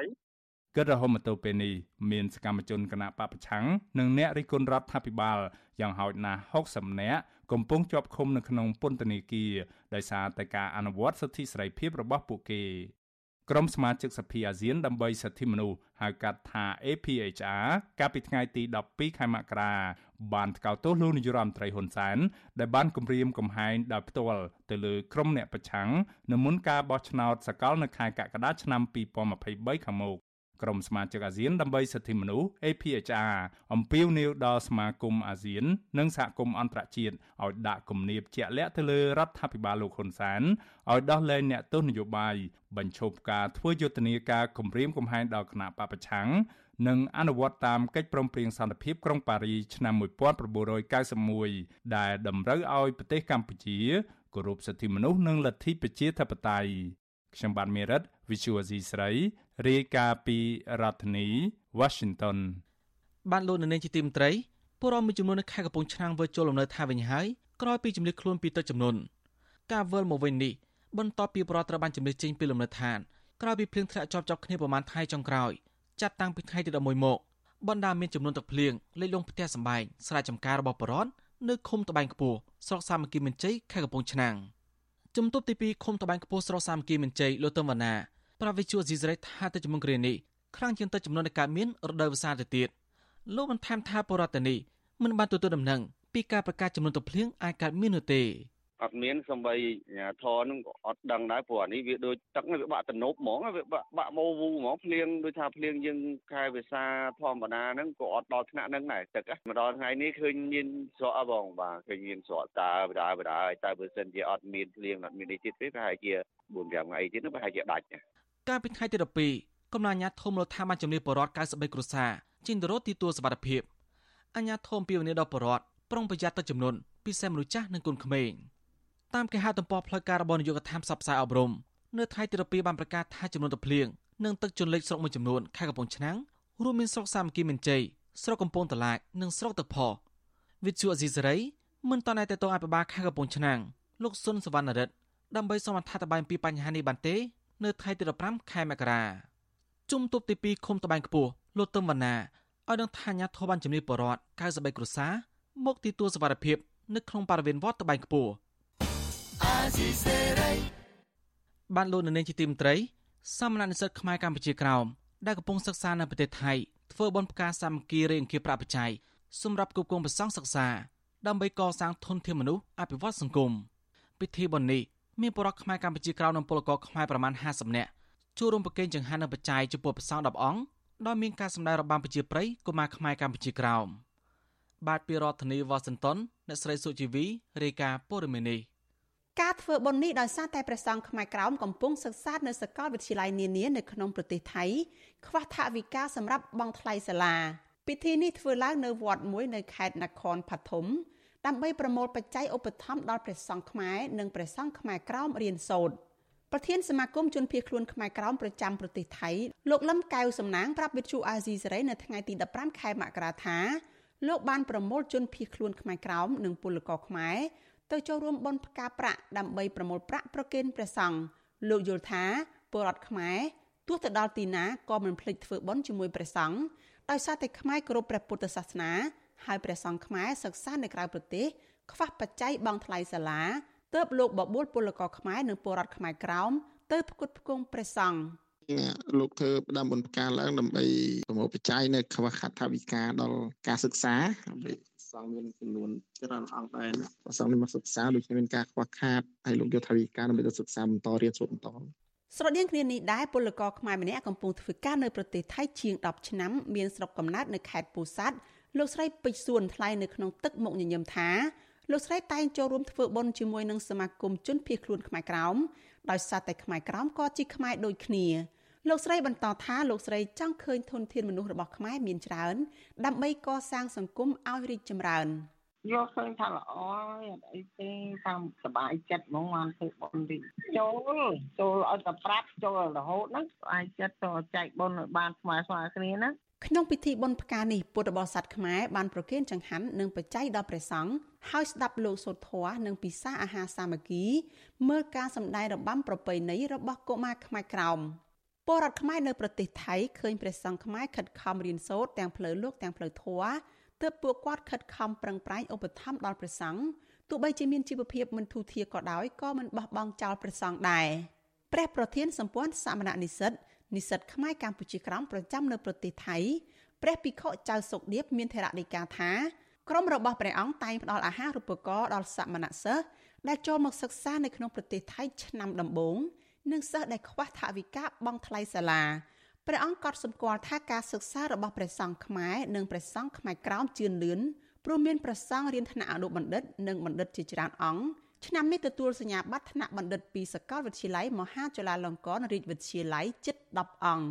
គិតរហូតមកទល់ពេលនេះមានសកម្មជនគណៈបពប្រឆាំងនិងអ្នករិះគន់រដ្ឋាភិបាលយ៉ាងហោចណាស់60នាក់កំពុងជាប់ឃុំនៅក្នុងពន្ធនាគារដោយសារតែការអនុវត្តសិទ្ធិសេរីភាពរបស់ពួកគេក្រុមសមាជិកសភាអាស៊ានដើម្បីសិទ្ធិមនុស្សហៅកាត់ថា APHR កាលពីថ្ងៃទី12ខែមករាបានថ្កោលទោសលោកនាយរដ្ឋមន្ត្រីហ៊ុនសែនដែលបានគំរាមកំហែងដោយផ្ទាល់ទៅលើក្រុមអ្នកប្រឆាំងនៅមុនការបោះឆ្នោតសកលនៅខែកក្កដាឆ្នាំ2023ខាងមុខ ក្រុមសមាជិកអាស៊ានដើម្បីសិទ្ធិមនុស្ស APHR អំពាវនាវដល់សមាគមអាស៊ាន និងសហគមន៍អន្តរជាតិឲ្យដាក់គំនាបជាក់លាក់ទៅលើរដ្ឋាភិបាលលោកហ៊ុនសែនឲ្យដោះលែងអ្នកទោសនយោបាយបញ្ឈប់ការធ្វើយុទ្ធនាការគំរាមកំហែងដល់គណៈបពប្រឆាំងនិងអនុវត្តតាមកិច្ចព្រមព្រៀងសន្តិភាពក្រុងប៉ារីឆ្នាំ1991ដែលតម្រូវឲ្យប្រទេសកម្ពុជាគោរពសិទ្ធិមនុស្សនិងលទ្ធិប្រជាធិបតេយ្យខ្ញុំបាទមេរិត Visual C ស្រី រាយការណ៍ពីរដ្ឋធានី Washington បានលោកនៅនាងជាទីមត្រីពលរដ្ឋមួយចំនួននៅខេត្តកំពង់ឆ្នាំងវិលចូលលំនៅថាវិញហើយក្រោយពីជំនឿខ្លួនពីទឹកចំនួនការវិលមកវិញនេះបន្ទាប់ពីពលរដ្ឋត្រូវបានជំនឿចេញពីលំនៅឋានក្រោយពីភ្លៀងធ្លាក់ជាប់ជាប់គ្នាប្រមាណថ្ងៃចុងក្រោយចាប់តាំងពីថ្ងៃទី11មកបណ្ដាមានចំនួនទឹកភ្លៀងលេចលងផ្ទះសម្បែងស្រែចម្ការរបស់ពលរដ្ឋនៅឃុំត្បែងខ្ពស់ស្រុកសាមគ្គីមានជ័យខេត្តកំពង់ឆ្នាំងជំទប់ទី2ឃុំត្បែងខ្ពស់ស្រុកសាមគ្គីមានជ័យលោកទឹមវណ្ណា ប្រាវិជូស៊ីសរ៉េថាទៅជំនុំគ្រានេះខ្លាំងជាងទៅចំនួននៃការមានរដូវវស្សាទៅទៀតលោកបានថែមថាបរដ្ឋនីមិនបានទទួលដំណឹងពីការប្រកាសចំនួនទឹកភ្លៀងអាចកើតមាននោះទេអត់មានសំបីធរនឹងក៏អត់ដឹងដែរព្រោះអានេះវាដូចទឹកវាបាក់ទំនប់ហ្មងវាបាក់បាក់ម៉ូវូហ្មងភ្លៀងដូចថាភ្លៀងយើងខែវិសាធម្មតាហ្នឹងក៏អត់ដល់ថ្នាក់ហ្នឹងដែរទឹកមកដល់ថ្ងៃនេះឃើញមានស្រកបងបាទឃើញមានស្រកតើបដាបដាហើយតែបើសិនជាអត់មានភ្លៀងអត់មាននេះទៀតទេប្រហែលជា4 5ថ្ងៃទៀតប្រហែលជាដាច់ កាលពីថ្ងៃទី12កំណអាញាធមលោកថាបានជំនាញបរដ្ឋ93គ្រួសារជិនទៅរត់ទីទួលសវត្ថភាពអាញាធមពីវនីដល់បរដ្ឋប្រុងប្រយ័ត្នទឹកចំនួនពិសេសមនុស្សចាស់និងកូនក្មេងតាមគេហៅទំព័រផ្លូវការរបស់នាយកដ្ឋានផ្សព្វផ្សាយអប់រំនៅថ្ងៃទី12បានប្រកាសថាចំនួនទឹកភ្លៀងនិងទឹកជន់លិចស្រុកមួយចំនួនខេត្តកំពង់ឆ្នាំងរួមមានស្រុកសាមគ្គីមានជ័យស្រុកកំពង់តឡាចនិងស្រុកទឹកផវិទ្យុអេស៊ីសេរីមិនតន់តែតងអភិបាលខេត្តកំពង់ឆ្នាំងលោកសុនសវណ្ណរិទ្ធដើម្បីសូមអធិប្បាយពីបញ្ហានេះបានទេ នៅថ្ងៃទី15ខែមករាជុំទប់ទី2ឃុំតបែងខ្ពស់លោកទឹមវណ្ណាឲ្យដឹងថាអាញាធរបានជំនាញបរដ្ឋ93គ្រួសារមកទីទួលសវត្ថភាពនៅក្នុងបរិវេណវត្តតបែងខ្ពស់បានលោកនៅនាងជាទីមត្រីសាមណនិស្សិតខ្មែរកម្ពុជាក្រោមដែលកំពុងសិក្សានៅប្រទេសថៃធ្វើបនផ្ការសាមគ្គីរេអង្គាប្រាក់បច្ច័យសម្រាប់គ្រប់គ្រងប្រសង់សិក្សា ដើម្បីកសាងធនធានមនុស្សអភិវឌ្ឍសង្គមពិធីបុណ្យនេះ មានបរិវត្តខ្មែរកម្ពុជាក្រៅនិងពលករខ្មែរប្រមាណ50នាក់ចូលរួមប្រគេនចង្ហាន់និងបច្ច័យចំពោះព្រះសង្ឃ10អង្គដោយមានការសម្ដែងរបាំប្រជាប្រិយកុមារខ្មែរកម្ពុជាក្រោមបាទពីរដ្ឋធានីវ៉ាស៊ីនតោនអ្នកស្រីសុជីវីរាយការណ៍ព័ត៌មាននេះការធ្វើបុណ្យនេះដោយសារតែព្រះសង្ឃខ្មែរក្រោមកំពុងសិក្សានៅសាកលវិទ្យាល័យនានានៅក្នុងប្រទេសថៃខ្វះថវិកាសម្រាប់បង់ថ្លៃសាលាពិធីនេះធ្វើឡើងនៅវត្តមួយនៅខេត្តនគរផធំ ដើម្បីប្រមូលបច្ច័យឧបត្ថម្ភដល់ព្រះសង្ឃខ្មែរនិងព្រះសង្ឃខ្មែរក្រោមរៀនសូត្រប្រធានសមាគមជនភៀសខ្លួនខ្មែរក្រោមប្រចាំប្រទេសថៃលោកលឹមកៅសំណាងប្រាប់វិទ្យុអាស៊ីសេរីនៅថ្ងៃទី15ខែមករាថាលោកបានប្រមូលជនភៀសខ្លួនខ្មែរក្រោមនិងពលករខ្មែរទៅចូលរួមបន់ផ្កាប្រាក់ដើម្បីប្រមូលប្រាក់ប្រគេនព្រះសង្ឃលោកយល់ថាពលរដ្ឋខ្មែរទោះទៅដល់ទីណាក៏មិនភ្លេចធ្វើបន់ជាមួយព្រះសង្ឃដោយសារតែខ្មែរគោរពព្រះពុទ្ធសាសនា ហើយព្រះសង្ឃខ្មែរសិក្សានៅក្រៅប្រទេសខ្វះបច្ច័យបង់ថ្លៃសាលាទើបលោកបបួលពលករខ្មែរនិងពលរដ្ឋខ្មែរក្រោមទៅផ្គត់ផ្គង់ព្រះសង្ឃលោកធ្វើផ្ដាំបុណ្យផ្កាឡើងដើម្បីប្រមូលបច្ច័យនៅខ្វះខាតថវិកាដល់ការសិក្សាដើម្បីសង្ឃមានចំនួនច្រើនអង្គដែរបើសង្ឃនេះមកសិក្សាដូចមានការខ្វះខាតហើយលោកយកថវិកាដើម្បីទៅសិក្សាបន្តរៀនសូត្របន្តស្រដៀងគ្នានេះដែរពលករខ្មែរម្នាក់កំពុងធ្វើការនៅប្រទេសថៃជាង10ឆ្នាំមានស្រុកកំណើតនៅខេត្តពោធិ៍សាត់ លោកស្រីពេជ្រសួនថ្លែងនៅក្នុងទឹកមុខញញឹមថាលោកស្រីតែងចូលរួមធ្វើបុណ្យជាមួយនឹងសមាគមជនភៀសខ្លួនខ្មែរក្រោមដោយសារតែខ្មែរក្រោមក៏ជាខ្មែរដូចគ្នាលោកស្រីបន្តថាលោកស្រីចង់ឃើញធនធានមនុស្សរបស់ខ្មែរមានច្រើនដើម្បីកសាងសង្គមឲ្យរីកចម្រើនយកឃើញថាល្អហើយអត់អីទេតាមសบายចិត្តហ្មងបានធ្វើបុណ្យនេះចូលចូលឲ្យតែប្រាប់ចូលរហូតហ្នឹងស្អាយចិត្តទៅចែកបុណ្យឲ្យបានស្មើស្មើគ្នាណា ក្នុងពិធីបុណ្យផ្កានេះពុទ្ធបរិស័ទខ្មែរបានប្រគេនចង្ហាន់និងបច្ច័យដល់ព្រះសង្ឃហើយស្ដាប់លោកសូត្រធម៌និងពិសាអាហារសាមគ្គី មើលការសម្ដែងរបាំប្រពៃណីរបស់កុមារខ្មែរក្រោមពពលរដ្ឋខ្មែរនៅប្រទេសថៃឃើញព្រះសង្ឃខ្មែរខិតខំរៀនសូត្រទាំងផ្លូវលោកទាំងផ្លូវធម៌ទើបពួកគាត់ខិតខំប្រឹងប្រែងឧបត្ថម្ភដល់ព្រះសង្ឃទោះបីជាមានជីវភាពមិនធូរធារក៏ដោយក៏មិនបោះបង់ចោលព្រះសង្ឃដែរព្រះប្រធានសម្ព័ន្ធសមណនិស្សិត និស្សិតខ្មែរកម្ពុជាក្រោមប្រចាំនៅប្រទេសថៃព្រះភិក្ខុចៅសុកដៀបមានថេរដីកាថាក្រុមរបស់ព្រះអង្គតែងផ្ដល់អាហារូបករណ៍ដល់សមណសិស្សដែលចូលមកសិក្សានៅក្នុងប្រទេសថៃឆ្នាំដំបូងនិងសិស្សដែលខ្វះថវិកាបង់ថ្លៃសាលាព្រះអង្គក៏សម្គាល់ថាការសិក្សារបស់ព្រះសង្ឃខ្មែរនិងព្រះសង្ឃខ្មែរក្រោមជឿនលឿនព្រោះមានព្រះសង្ឃរៀនថ្នាក់អនុបណ្ឌិត និងបណ្ឌិតជាច្រើនអង្គ ឆ្នាំនេះទទួលសញ្ញាបត្រថ្នាក់បណ្ឌិតពីសាកលវិទ្យាល័យមហាจุฬាលង្កនរាជវិទ្យាល័យជិត10អង្គ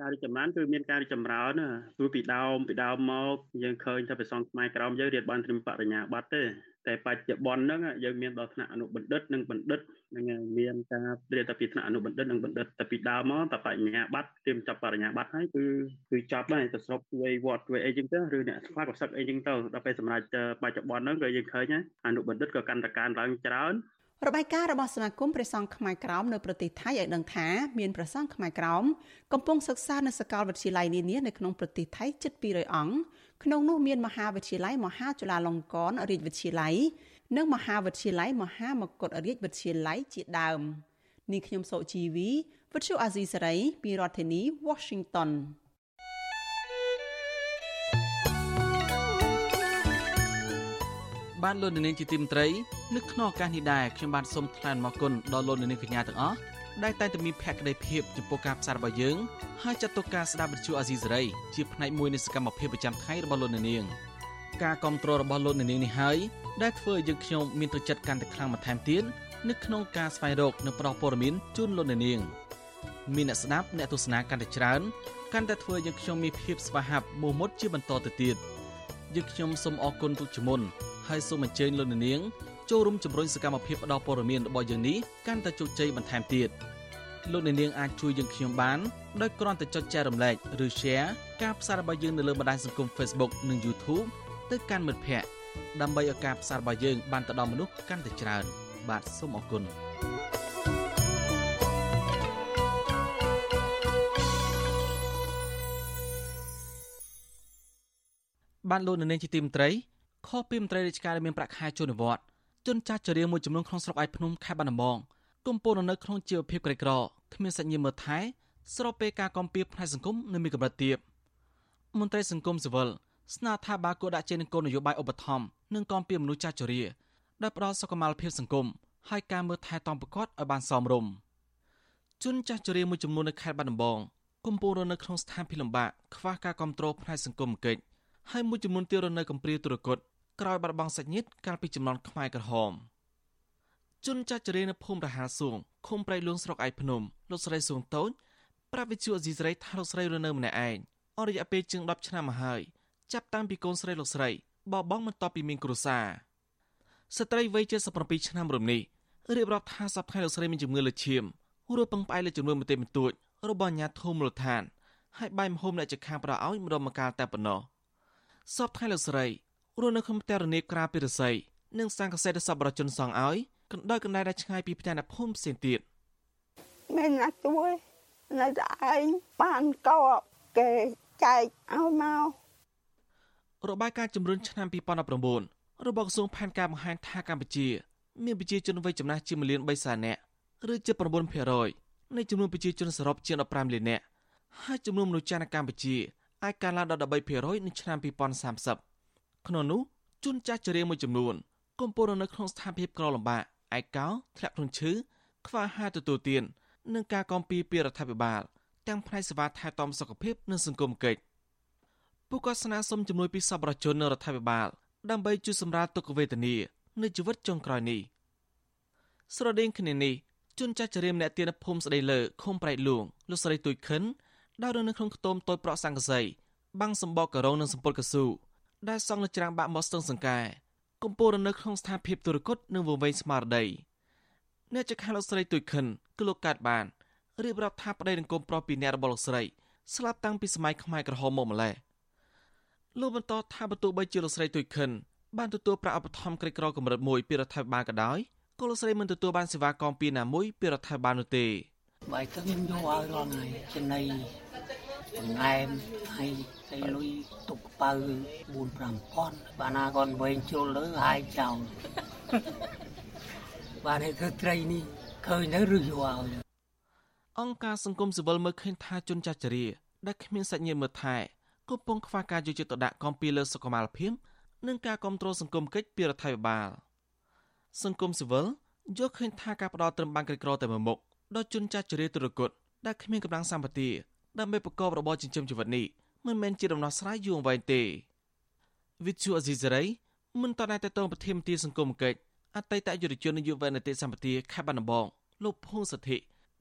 ការរីកចម្រើនគឺមានការរីកចម្រើនណាព្រោះពីដើមពីដើមមកយើងឃើញថាព្រះសង្ឃខ្មែរក្រោមយើងរៀនបានត្រឹមបរិញ្ញាបត្រទេតែបច្ចុប្បន្នហ្នឹងយើងមានដល់ថ្នាក់អនុបណ្ឌិតនិងបណ្ឌិតនឹងមានការរៀនតែពីថ្នាក់អនុបណ្ឌិតនិងបណ្ឌិតតែពីដើមមកតែបញ្ញាបត្រទៀមចាប់បរិញ្ញាបត្រហើយគឺគឺចាប់ហើយទៅស្រុកធ្វើវត្តធ្វើអីចឹងទៅឬអ្នកខ្លះក៏សឹកអីចឹងទៅដល់ពេលសម្រាប់បច្ចុប្បន្នហ្នឹងក៏យើងឃើញអនុបណ្ឌិតក៏កាន់តែកើនឡើងច្រើន របាយការណ៍របស់សមាគមព្រះសង្ឃខ្មែរក្រោមនៅប្រទេសថៃឲ្យដឹងថាមានព្រះសង្ឃខ្មែរក្រោមកំពុងសិក្សានៅសាកលវិទ្យាល័យនានានៅក្នុងប្រទេសថៃជិត200អង្គក្នុងនោះមានមហាវិទ្យាល័យមហាจุฬាលង្កនរាជវិទ្យាល័យនិងមហាវិទ្យាល័យមហាមគតរាជវិទ្យាល័យជាដើមនាងខ្ញុំសូជីវីវិទ្យុអាស៊ីសេរីពីរដ្ឋធានី Washington បានលោកនាងជាទីមត្រីនៅក្នុងឱកាសនេះដែរខ្ញុំបានសូមថ្លែងអំណរគុណដល់លោកនាងកញ្ញាទាំងអស់ដែលតែងតែមានភក្ដីភាពចំពោះការផ្សាយរបស់យើងហើយចាត់ទុកការស្ដាប់វិទ្យុអាស៊ីសេរីជាផ្នែកមួយនៃសកម្មភាពប្រចាំថ្ងៃរបស់លោកនាងការគ្រប់គ្រងរបស់លោកនាងនេះហើយដែលធ្វើឲ្យយើងខ្ញុំមានទឹកចិត្តកាន់តែខ្លាំងបន្ថែមទៀតនៅក្នុងការស្វែងរកនិងផ្តល់ព័ត៌មានជូនលោកនាងមានអ្នកស្ដាប់អ្នកទស្សនាកាន់តែច្រើនកាន់តែធ្វើឲ្យយើងខ្ញុំមានភាពស្វាហាប់មោះមុតជាបន្តទៅទៀតយើងខ្ញុំសូមអរគុណទុកជាមុន ហើយសូមអញ្ជើញលោកនាងចូលរួមជំរុញសកម្មភាពផ្តល់ព័ត៌មានរបស់យើងនេះកាន់តែជោគជ័យបន្ថែមទៀតលោកនាងអាចជួយយើងខ្ញុំបានដោយគ្រាន់តែចុចចែករំលែកឬ Share ការផ្សាយរបស់យើងនៅលើបណ្ដាញសង្គម Facebook និង YouTube ទៅកាន់មិត្តភ័ក្តិដើម្បីឲ្យការផ្សាយរបស់យើងបានទៅដល់មនុស្សកាន់តែច្រើន បាទសូមអរគុណបានលោកនៅនាងជាទីមត្រី ខុសពីមន្ត្រីរាជការដែលមានប្រាក់ខែចូលនិវត្តន៍ជនចាស់ចរិយាមួយចំនួនក្នុងស្រុកឯភ្នំខេត្តបាត់ដំបងកំពុងនៅក្នុងជីវភាពក្រីក្រគ្មានសាច់ញាតិមើលថែស្របពេលការកំពីផ្នែកសង្គមនៅមានកម្រិតទាបមន្ត្រីសង្គមស៊ីវិលស្នើថាបាគួរដាក់ចេញគោលនយោបាយឧបត្ថម្ភនិងកំពីមនុស្សចាស់ជរាដែលផ្ដល់សុខុមាលភាពសង្គមហើយការមើលថែទាំប្រកបឲ្យបានសមរម្យជនចាស់ជរាមួយចំនួននៅខេត្តបាត់ដំបងកំពុងរស់នៅក្នុងស្ថានភាពលំបាកខ្វះការគ្រប់គ្រងផ្នែកសង្គមកិច្ច ហើយមួយចំនួនទៀតរស់នៅកំព្រាទុរគតក្រោយបាត់បង់សាច់ញាតិកាលពីចំនួនខ្មែរក្រហមជនចាស់ជរានៅភូមិរហាសួងឃុំប្រៃលួងស្រុកឯកភ្នំលោកស្រីសួងតូចប្រាប់វិទ្យុអេស៊ីសរ៉ៃថាលោកស្រីរស់នៅម្នាក់ឯងអស់រយៈពេលជាង10ឆ្នាំមកហើយចាប់តាំងពីកូនស្រីលោកស្រីបបងមិនតបពីមានគ្រួសារស្ត្រីវ័យ77ឆ្នាំរំនេះរៀបរាប់ថាសប្តាហ៍លោកស្រីមានជំងឺលើឈាមរស់ពឹងផ្អែកលើចំនួនបន្តិចបន្តួចរបស់អាញាធូមូលដ្ឋានហើយបាយមហូមអ្នកជខាងប្រឲ្យម្ដងម្កាលតែប៉ុណ្ណោះ សប្តាហ៍លោកស្រីរស់នៅក្នុងផ្ទះរនេក្រាពីរស័យនិងសាងកសែតសប្បុរសជនសងឲ្យកណ្ដោយកណ្ដែដែលឆ្ងាយពីផ្ទះអ្នកភូមិផ្សេងទៀតមិនណាទួយនៅតែឯងបានកោគេចែកឲ្យមករបាយការណ៍ជំរុញឆ្នាំ2019របស់ក្រសួងផែនការបង្ហាញថាកម្ពុជា មានប្រជាជនវ័យចំណាស់ជា1លាន3សែននាក់ឬជា9%នៃចំនួនប្រជាជនសរុបជាង15លាននាក់ហើយចំនួនមនុស្សចាស់នៅកម្ពុជា អាចកើនឡើងដល់13%នៅឆ្នាំ2030ក្នុងនោះជនចាស់ជរាមួយចំនួនកំពុងនៅក្នុងស្ថានភាពក្រលំបាកឯកោធ្លាក់ខ្លួនឈឺខ្វះអាហារទទួលទាននិងការកំពីពីរដ្ឋាភិបាលទាំងផ្នែកសេវាថែទាំសុខភាពនិងសង្គមកិច្ចពួកគាត់ស្នើសុំជំនួយពីសប្បុរសជននិងរដ្ឋាភិបាលដើម្បីជួយសម្រាលទុក្ខវេទនានៃជីវិតចុងក្រោយនេះស្រដៀងគ្នានេះជនចាស់ចរៀមអ្នកទានភូមិស្ដីលើឃុំប្រែកលួងលោកស្រីទួយខិន ដើរនៅក្នុងខ្ទមតូចប្រក់សង្កសីបាំងសម្បកការ៉ូនិងសម្ពុតកស៊ូដែលសង់លើច្រាំងបាក់មកស្ទឹងសង្កែកំពុងនៅក្នុងស្ថានភាពទុរគតនិងវង្វេងស្មារតីអ្នកចខាលោកស្រីទួយខិនគឺលោកកាត់បានរៀបរាប់ថាប្តីនឹងគុំប្រុសពីអ្នករបស់លោកស្រីស្លាប់តាំងពីសម័យខ្មែរក្រហមមកម្ល៉េះលោកបន្តថាបើទោះបីជាលោកស្រីទុយខិនបានទទួលប្រាក់ឧបត្ថម្ភក្រីក្រកម្រិត1ពីរដ្ឋាភិបាលក៏ដោយក៏លោកស្រីមិនទទួលបានសេវាកម្មពីណាមួយពីរដ្ឋាភិបាលនោះទេ បាយទឹកខ្ញុំយកឲ្យរាល់ថ្ងៃចំណីបង្អែមហើយតែលុយទុកប៉ៅ4 5000បានណាគាត់វែងជ្រុលទៅហើយចោលបានឲ្យធ្វើត្រីនេះឃើញទៅឬយកឲ្យអង្គការសង្គមស៊ីវិលមើលឃើញថាជនចាស់ជរាដែលគ្មានសាច់ញាតិមើលថែកំពុងខ្វះការយកចិត្តទុកដាក់កំពីលើសុខុមាលភាពនិងការគ្រប់គ្រងសង្គមកិច្ចពីរដ្ឋាភិបាលសង្គមស៊ីវិលយកឃើញថាការផ្ដោតត្រឹមបានក្រីក្រតែមួយមុខ ដល់ជនចាស់ជរាទុរគតដែលគ្មានកម្លាំងសម្បទាដើម្បីប្រកបរបរចិញ្ចឹមជីវិតនេះមិនមែនជាដំណោះស្រាយយូរអង្វែងទេវិទ្យុអេស៊ីសេរីមិនតតែតតងប្រធានមន្ត្រីសង្គមកិច្ចអតីតយុវជននយោបាយនីតិសម្បទាខេត្តបាត់ដំបងលោកភួងសទ្ធិ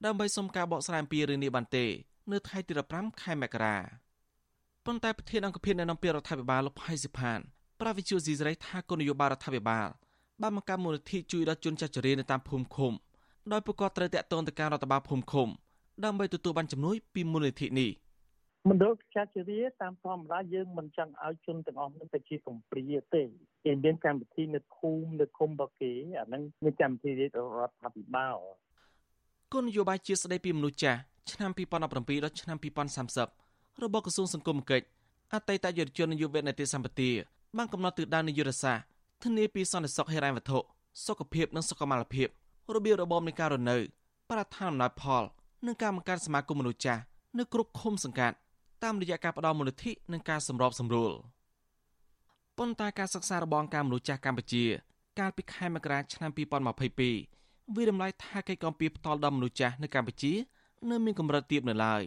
ដើម្បីសុំការបកស្រាយអំពីរឿងនេះបានទេ នៅថ្ងៃទី15ខែមករាប៉ុន្តែប្រធានអង្គភិបអ្នកនាំពាក្យរដ្ឋាភិបាលលោកផៃសិផានប្រាវិជូស៊ីសេរីថាគោលនយោបាយរដ្ឋាភិបាលបានបង្កើតមូលនិធិជួយដល់ជនចាស់ជរានៅតាមភូមិឃុំ ដោយពួកគាត់ត្រូវតាក់ទងទៅការរដ្ឋបាលភូមិឃុំដើម្បីទទួលបានជំនួយពីមូលនិធិនេះមណ្ឌលចាជរាតាមធម្មតាយើងមិនចង់ឲ្យជនទាំងអស់នឹងទៅជាកំព្រាទេគេមានកម្មវិធីនៅភូមិនៅឃុំរបស់គេអាហ្នឹងមានកម្មវិធីរដ្ឋាភិបាលគោលនយោបាយជាស្ដីពីមនុស្សចាស់ឆ្នាំ2017ដល់ឆ្នាំ2030របស់ក្រសួងសង្គមគិច្ចអតីតយុវជនយុវនេតិសម្បទាបានកំណត់ទិសដៅនយោបាយសាស្ត្រធានាពីសន្តិសុខហិរញ្ញវត្ថុសុខភាពនិងសុខុមាលភាព របៀបរបបនៃការរស់នៅបរិស្ថានអំណោយផលនិងការបង្កើតសមាគមមនុស្សចាស់នៅគ្រប់ឃុំសង្កាត់តាមរយៈការផ្តល់មូលនិធិនិងការសម្របសម្រួលប៉ុន្តែការសិក្សារបស់អង្គការមនុស្សចាស់កម្ពុជា កាលពីខែមករាឆ្នាំ2022វាតម្លៃថាកិច្ចគាំពៀផ្ទាល់ដល់មនុស្សចាស់នៅកម្ពុជា នៅមានកម្រិតទាបនៅឡើយ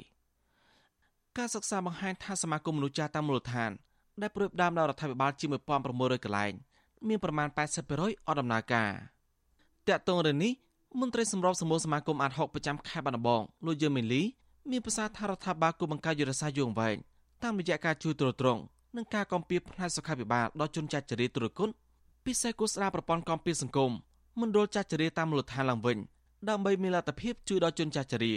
ការសិក្សាបង្ហាញថាសមាគមមនុស្សចាស់តាមមូលដ្ឋាន ដែលព្រួយផ្ដើមដោយរដ្ឋាភិបាលជាង1600កន្លែងមានប្រមាណ80%អត់ដំណើរការ តាក់ទងរឿងនេះមន្ត្រីសម្របសម្រួលសមាគមអាត60ប្រចាំខេត្តបាត់ដំបងលោកយឺមីលីមានប្រសាសន៍ថារដ្ឋាភិបាលគួរបង្កើតយុទ្ធសាស្ត្រយងវែងតាមរយៈការជួយទ្រទ្រង់និងការគាំពៀផ្នែកសុខាភិបាលដល់ជនចាស់ជរាទុរគតពិសេសគូស្ដារប្រព័ន្ធគាំពៀសង្គមមណ្ឌលចាស់ជរាតាមមូលដ្ឋានឡើងវិញដើម្បីមានលទ្ធភាពជួយដល់ជនចាស់ជរា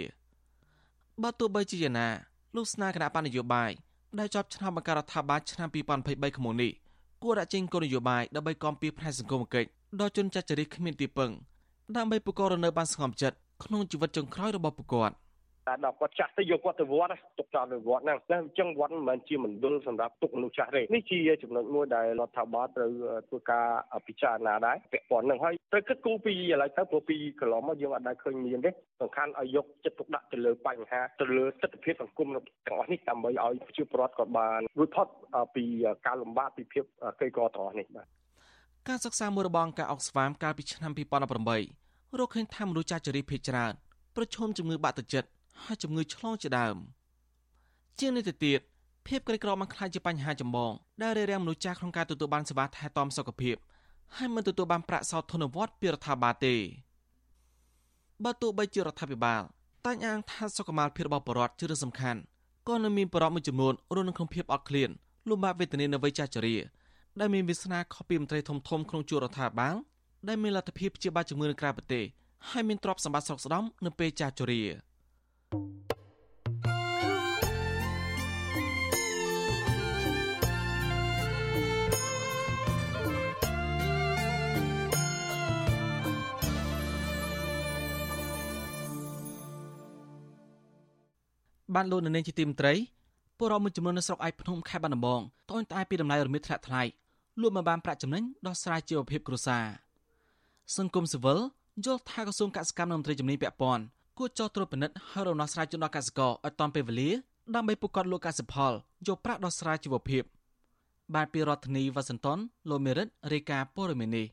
បើទោះបីជាយ៉ាងណាលោកស្នើគណៈបញ្ញយោបាយដែលជាប់ឆ្នោតបង្ការរដ្ឋាភិបាលឆ្នាំ2023ខាងមុខនេះគួរដាក់ចេញគោលនយោបាយដើម្បីគាំពៀផ្នែកសង្គមគិច្ច ដល់ជនចាស់ជរាគ្មានទីពឹងដើម្បីពួកគាត់រស់នៅបានស្ងប់ចិត្តក្នុងជីវិតចុងក្រោយរបស់ពួកគាត់តែដល់គាត់ចាស់ទៅយកគាត់ទៅវត្តទុកចោលនៅវត្តហ្នឹងតែអញ្ចឹងវត្តមិនមែនជាមណ្ឌលសម្រាប់ទុកមនុស្សចាស់ទេនេះជាចំណុចមួយដែលរដ្ឋាភិបាលត្រូវធ្វើការពិចារណាដែរពាក់ព័ន្ធនឹងហើយត្រូវគិតគូរពីឥឡូវទៅព្រោះពីកន្លងមកយើងអត់ដែលឃើញមានទេសំខាន់ឲ្យយកចិត្តទុកដាក់ទៅលើបញ្ហាទៅលើទស្សនវិជ្ជាសង្គមទាំងអស់នេះដើម្បីឲ្យប្រជាពលរដ្ឋគាត់បានរួចផុតពីការលំបាកពីភាពក្រីក្រទាំងអស់នេះបាទ ការសិក្សាមួយរបស់អង្គការអុកស្វាមកាលពីឆ្នាំ2018រកឃើញថាមនុស្សចាស់ជរាភាគច្រើនប្រឈមជំងឺបាក់ទឹកចិត្តហើយជំងឺឆ្លងជាដើមជាងនេះទៅទៀតភាពក្រីក្របានក្លាយជាបញ្ហាចម្បងដែលរារាំងមនុស្សចាស់ក្នុងការទទួលបានសេវាថែទាំសុខភាពហើយមិនទទួលបានប្រាក់សោធនវត្តពីរដ្ឋាភិបាលទេបើទោះបីជារដ្ឋាភិបាលតែងអាងថាសុខុមាលភាពរបស់ប្រជាពលរដ្ឋជារឿងសំខាន់ក៏នៅមានប្រជាពលរដ្ឋមួយចំនួនរស់នៅក្នុងភាពអត់ឃ្លានលំបាកវេទនានៅវ័យចាស់ជរា ដែលមានវាសនាខុសពីមន្ត្រីធំធំក្នុងជួររដ្ឋាភិបាលដែលមានលទ្ធភាពព្យាបាលជំងឺនៅក្រៅប្រទេសហើយមានទ្រព្យសម្បត្តិស្រុកស្ដំនៅពេលចាស់ជរាបានលោកនៅនាងជាទីមត្រីពលរដ្ឋមួយចំនួននៅស្រុកឯកភ្នំខេត្តបាត់ដំបងត្អូញត្អែពីតម្លៃរមៀតធ្លាក់ថ្លៃ លក់មិនបានប្រាក់ចំណេញដោះស្រាយជីវភាពគ្រួសារសង្គមស៊ីវិលយល់ថាក្រសួងកសិកម្មនិងមន្ត្រីជំនាញពាក់ព័ន្ធគួរចោះត្រួតពិនិត្យហើយរំដោះស្រាយជូនដល់កសិករឲ្យតាន់ពេលវេលាដើម្បីពួកគាត់លក់កសិផលយកប្រាក់ដោះស្រាយជីវភាព បាទពីរដ្ឋធានីវ៉ាស៊ីនតោនលោកមេរិតរាយការណ៍ព័ត៌មាននេះ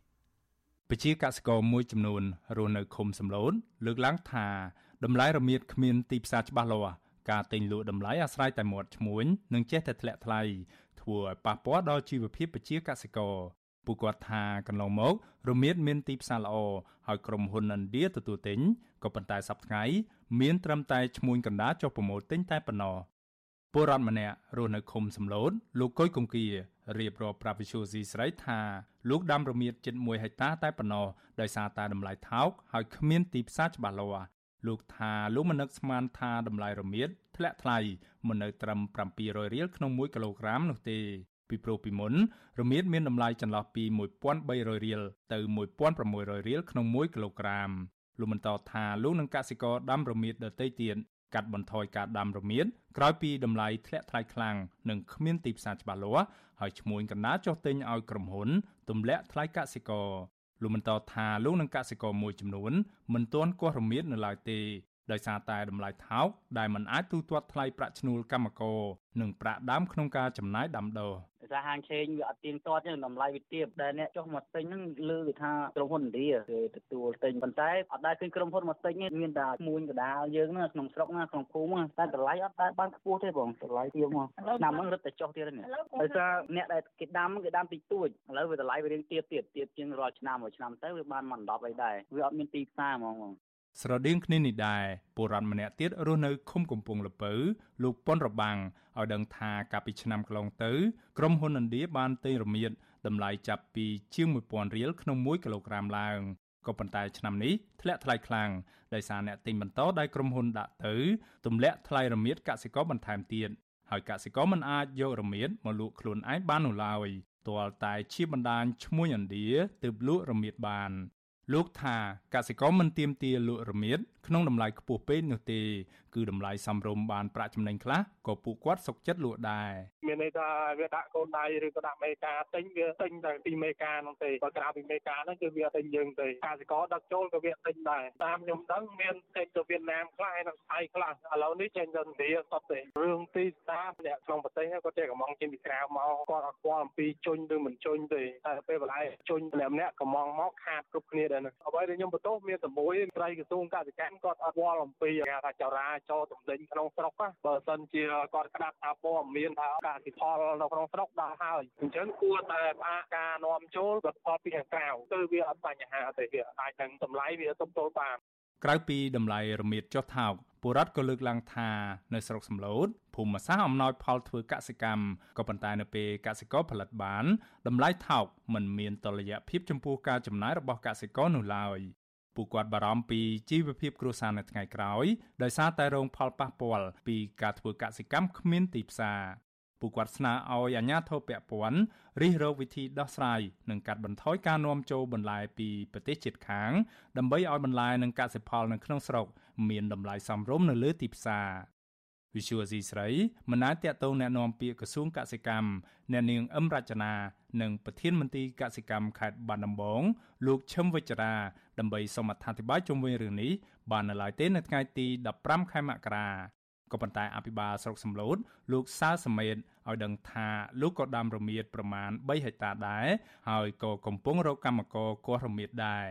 ពជាកសិករមួយចំនួនរស់នៅឃុំសំឡូនលើកឡើងថាតម្លៃរមៀតគ្មានទីផ្សារច្បាស់លាស់ការទិញលក់តម្លៃអាស្រ័យតែមាត់ឈ្មួញនិងចេះតែធ្លាក់ថ្លៃ ធ្វើឲ្យប៉ះពាល់ដល់ជីវភាពប្រជាកសិករពួកគាត់ថាកន្លងមក រមៀតមានទីផ្សារល្អហើយក្រុមហ៊ុនឥណ្ឌាទទួលទិញក៏ប៉ុន្តែសប្តាហ៍ថ្ងៃមានត្រឹមតែឈ្មួញកណ្ដាលចុះប្រមូលទិញតែប៉ុណ្ណោះពលរដ្ឋម្នាក់រស់នៅឃុំសំឡូតលោកកុយកុងគៀរៀបរាប់ប្រាប់វិសុយស៊ីស្រីថាលោកដាំរមៀតជិត1ហិកតាតែប៉ុណ្ណោះដោយសារតែតម្លៃថោកហើយគ្មានទីផ្សារច្បាស់លាស់ លោកថាលោកមិននឹកស្មានថាតម្លៃរមៀតធ្លាក់ថ្លៃមកនៅត្រឹម700រៀលក្នុង1គីឡូក្រាមនោះទេពីព្រោះពីមុនរមៀតមានតម្លៃចន្លោះពី1300រៀលទៅ1600រៀលក្នុង1គីឡូក្រាមលោកបន្តថាលោកនឹងកសិករដាំរមៀតដទៃទៀតកាត់បន្ថយការដាំរមៀតក្រោយពីតម្លៃធ្លាក់ថ្លៃខ្លាំងនិងគ្មានទីផ្សារច្បាស់លាស់ហើយឈ្មួញកណ្ដាលចុះទិញឲ្យក្រុមហ៊ុនទម្លាក់ថ្លៃកសិករ លោកបន្តថាលោកនឹងកសិករមួយចំនួនមិនទាន់គាស់រមៀតនៅឡើយទេដោយសារតែតម្លៃថោកដែលមិនអាចទូទាត់ថ្លៃប្រាក់ឈ្នួលកម្មករនិងប្រាក់ដើមក្នុងការចំណាយដាំដុះដោយ សារហាងឆេងវាអត់ទៀងទាត់ទេតម្លៃវាទាបដែលអ្នកចុះមកទិញហ្នឹងលើគេថាក្រុមហ៊ុនឥណ្ឌាគេទទួលទិញប៉ុន្តែអត់ដែលឃើញក្រុមហ៊ុនមកទិញទេមានតែឈ្មួញកដាលយើងហ្នឹងក្នុងស្រុកណាក្នុងភូមិតែតម្លៃអត់ដែលបានខ្ពស់ទេបងតម្លៃទាបមកឆ្នាំហ្នឹងរឹតតែចុះទៀតនេះដោយសារអ្នកដែលគេដាំគេដាំតិចតួចឥឡូវវាតម្លៃវារៀងទាបទៀតទាបជាងរាល់ឆ្នាំមួយឆ្នាំទៅវាបានមក10អីដែរវាអត់មានទីផ្សារហ្មងបង ស្រដៀងគ្នានេះដែរពលរដ្ឋម្នាក់ទៀតរស់នៅឃុំកំពង់លពៅលោកប៉ុនរបាំងឲ្យដឹងថាកាលពីឆ្នាំកន្លងទៅក្រុមហ៊ុនឥណ្ឌាបានទិញរមៀតតម្លៃចាប់ពីជាង1000រៀលក្នុង1គីឡូក្រាមឡើងក៏ប៉ុន្តែឆ្នាំនេះធ្លាក់ថ្លៃខ្លាំងដោយសារអ្នកទិញបន្តដែលក្រុមហ៊ុនដាក់ទៅទម្លាក់ថ្លៃរមៀតកសិករបន្ថែមទៀតហើយកសិករមិនអាចយករមៀតមកលក់ខ្លួនឯងបាននោះឡើយទាល់តែជាបណ្ដាញឈ្មួញឥណ្ឌាទើបលក់រមៀតបាន លោកថាកសិករមិនទៀមទាលក់រមៀតក្នុងតម្លៃខ្ពស់ពេកនោះទេគឺតម្លៃសមរម្យបានប្រាក់ចំណេញខ្លះក៏ពួកគាត់សុខចិត្តលក់ដែរមានន័យថាវាដាក់កូនដៃឬក៏ដាក់មេកាទិញវាទិញតែពីមេកានោះទេបើក្រៅពីមេកាហ្នឹងគឺវាទិញយើងទេកសិករដឹកចូលក៏វាទិញដែរតាមខ្ញុំដឹងមានចេញទៅវៀតណាមខ្លះហើយនៅថៃខ្លះឥឡូវនេះចេញទៅឥណ្ឌាសុទ្ធទេរឿងទីផ្សារអ្នកក្នុងប្រទេសគាត់ចេះកំងចេញពីក្រៅមកគាត់អត់ស្គាល់អំពីជុញឬមិនជុញទេតែពេលបន្លែជុញម្នាក់ម្នាក់កំងមកខាតគ្រប់គ្នាដែរអ្វីដែលខ្ញុំបន្ទោសមានតែមួយត្រីក្រសួងកសិកម្មគាត់អត់ស្គាល់អំពីគេថាចរាចរតំដេញក្នុងស្រុកបើសិនជាគាត់ក្តាប់ថាព័ត៌មានថាកសិផលនៅក្នុងស្រុកដល់ហើយអញ្ចឹងគួរតែផ្អាកការនាំចូលផលផលពីខាងក្រៅគឺវាអត់បញ្ហាទេវាអាចនឹងតម្លៃវាទប់ទល់បានក្រៅពីតម្លៃរមៀតចុះថោកបុរដ្ឋក៏លើកឡើងថានៅស្រុកសំឡូត ភូមិសាស្ត្រអំណោយផលធ្វើកសិកម្មក៏ប៉ុន្តែនៅពេលកសិករផលិតបានតម្លៃថោកមិនមានតុល្យភាពចំពោះការចំណាយរបស់កសិករនោះឡើយពួកគាត់បារម្ភពីជីវភាពគ្រួសារនៅថ្ងៃក្រោយដោយសារតែរងផលប៉ះពាល់ពីការធ្វើកសិកម្មគ្មានទីផ្សារពួកគាត់ស្នើឲ្យអាជ្ញាធរពាក់ព័ន្ធរិះរកវិធីដោះស្រាយនិងកាត់បន្ថយការនាំចូលបន្លែពីប្រទេសជិតខាង ដើម្បីឲ្យបន្លែនិងកសិផលនៅក្នុងស្រុកមានតម្លៃសមរម្យនៅលើទីផ្សារ វិសុវស៊ីស្រីមិនអាចតតងแนะនាំពាក្យក្រសួងកសិកម្មអ្នកនាងអឹមរចនានិងប្រធានមន្ត្រីកសិកម្មខេត្តបាត់ដំបងលោកឈឹមវិជ្ជរាដើម្បីសូមអធិប្បាយជុំវិញរឿងនេះបាននៅឡើយទេនៅថ្ងៃទី15ខែមករាក៏ប៉ុន្តែអភិបាលស្រុកសំឡូតលោកសើសមេតឲ្យដឹងថាលោកក៏ដាំរមៀតប្រមាណ3ហិកតាដែរហើយក៏កំពុងរកកម្មករគាស់រមៀតដែរ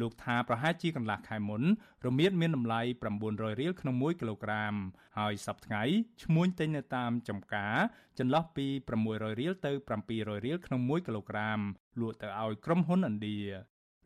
លោកថាប្រហែលជាកន្លះខែមុនរមៀតមានតម្លៃ900រៀលក្នុង1គីឡូក្រាម ហើយសប្តាហ៍ថ្ងៃឈ្មួញទិញនៅតាមចំការចន្លោះពី600រៀលទៅ700រៀលក្នុង1គីឡូក្រាមលក់ទៅឲ្យក្រុមហ៊ុនឥណ្ឌា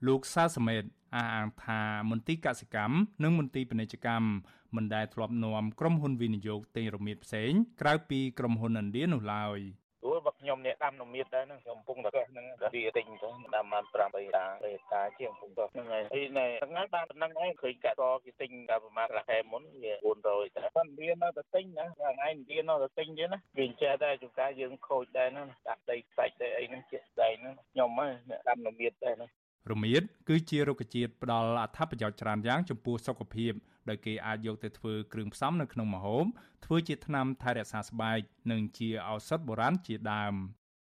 លោកសាសមេតអះអាងថាមន្ទីរកសិកម្មនិងមន្ទីរពាណិជ្ជកម្មមិនដែលធ្លាប់នាំក្រុមហ៊ុនវិនិយោគទិញរមៀតផ្សេង ក្រៅពីក្រុមហ៊ុនឥណ្ឌានោះឡើយ ព្រោះបើខ្ញុំអ្នកដាំនមៀតដែរហ្នឹងខ្ញុំកំពុងតែហ្នឹងវាទិញទៅដាំបាន5 3តា3តាជាងកំពុងទៅហ្នឹងហើយហើយណែថ្ងៃបានប៉ុណ្ណឹងឯងឃើញកាក់តគេទិញតែប្រហែលខែមុនវា400តែប៉ុន្តែវានៅតែទិញណាថ្ងៃនេះនៅតែទិញទៀតណាវាចេះតែជួនកាលយើងខូចដែរណាដាក់ដីខ្សាច់ទៅអីហ្នឹងជាក់ស្ដែងហ្នឹងខ្ញុំហ្នឹងអ្នកដាំនមៀតដែរណា រមៀតគឺជារុក្ខជាតិផ្ដល់អត្ថប្រយោជន៍ច្រើនយ៉ាងចំពោះសុខភាពដោយគេអាចយកទៅធ្វើគ្រឿងផ្សំនៅក្នុងម្ហូបធ្វើជាថ្នាំថែរក្សាស្បែកនិងជាឱសថបុរាណជាដើម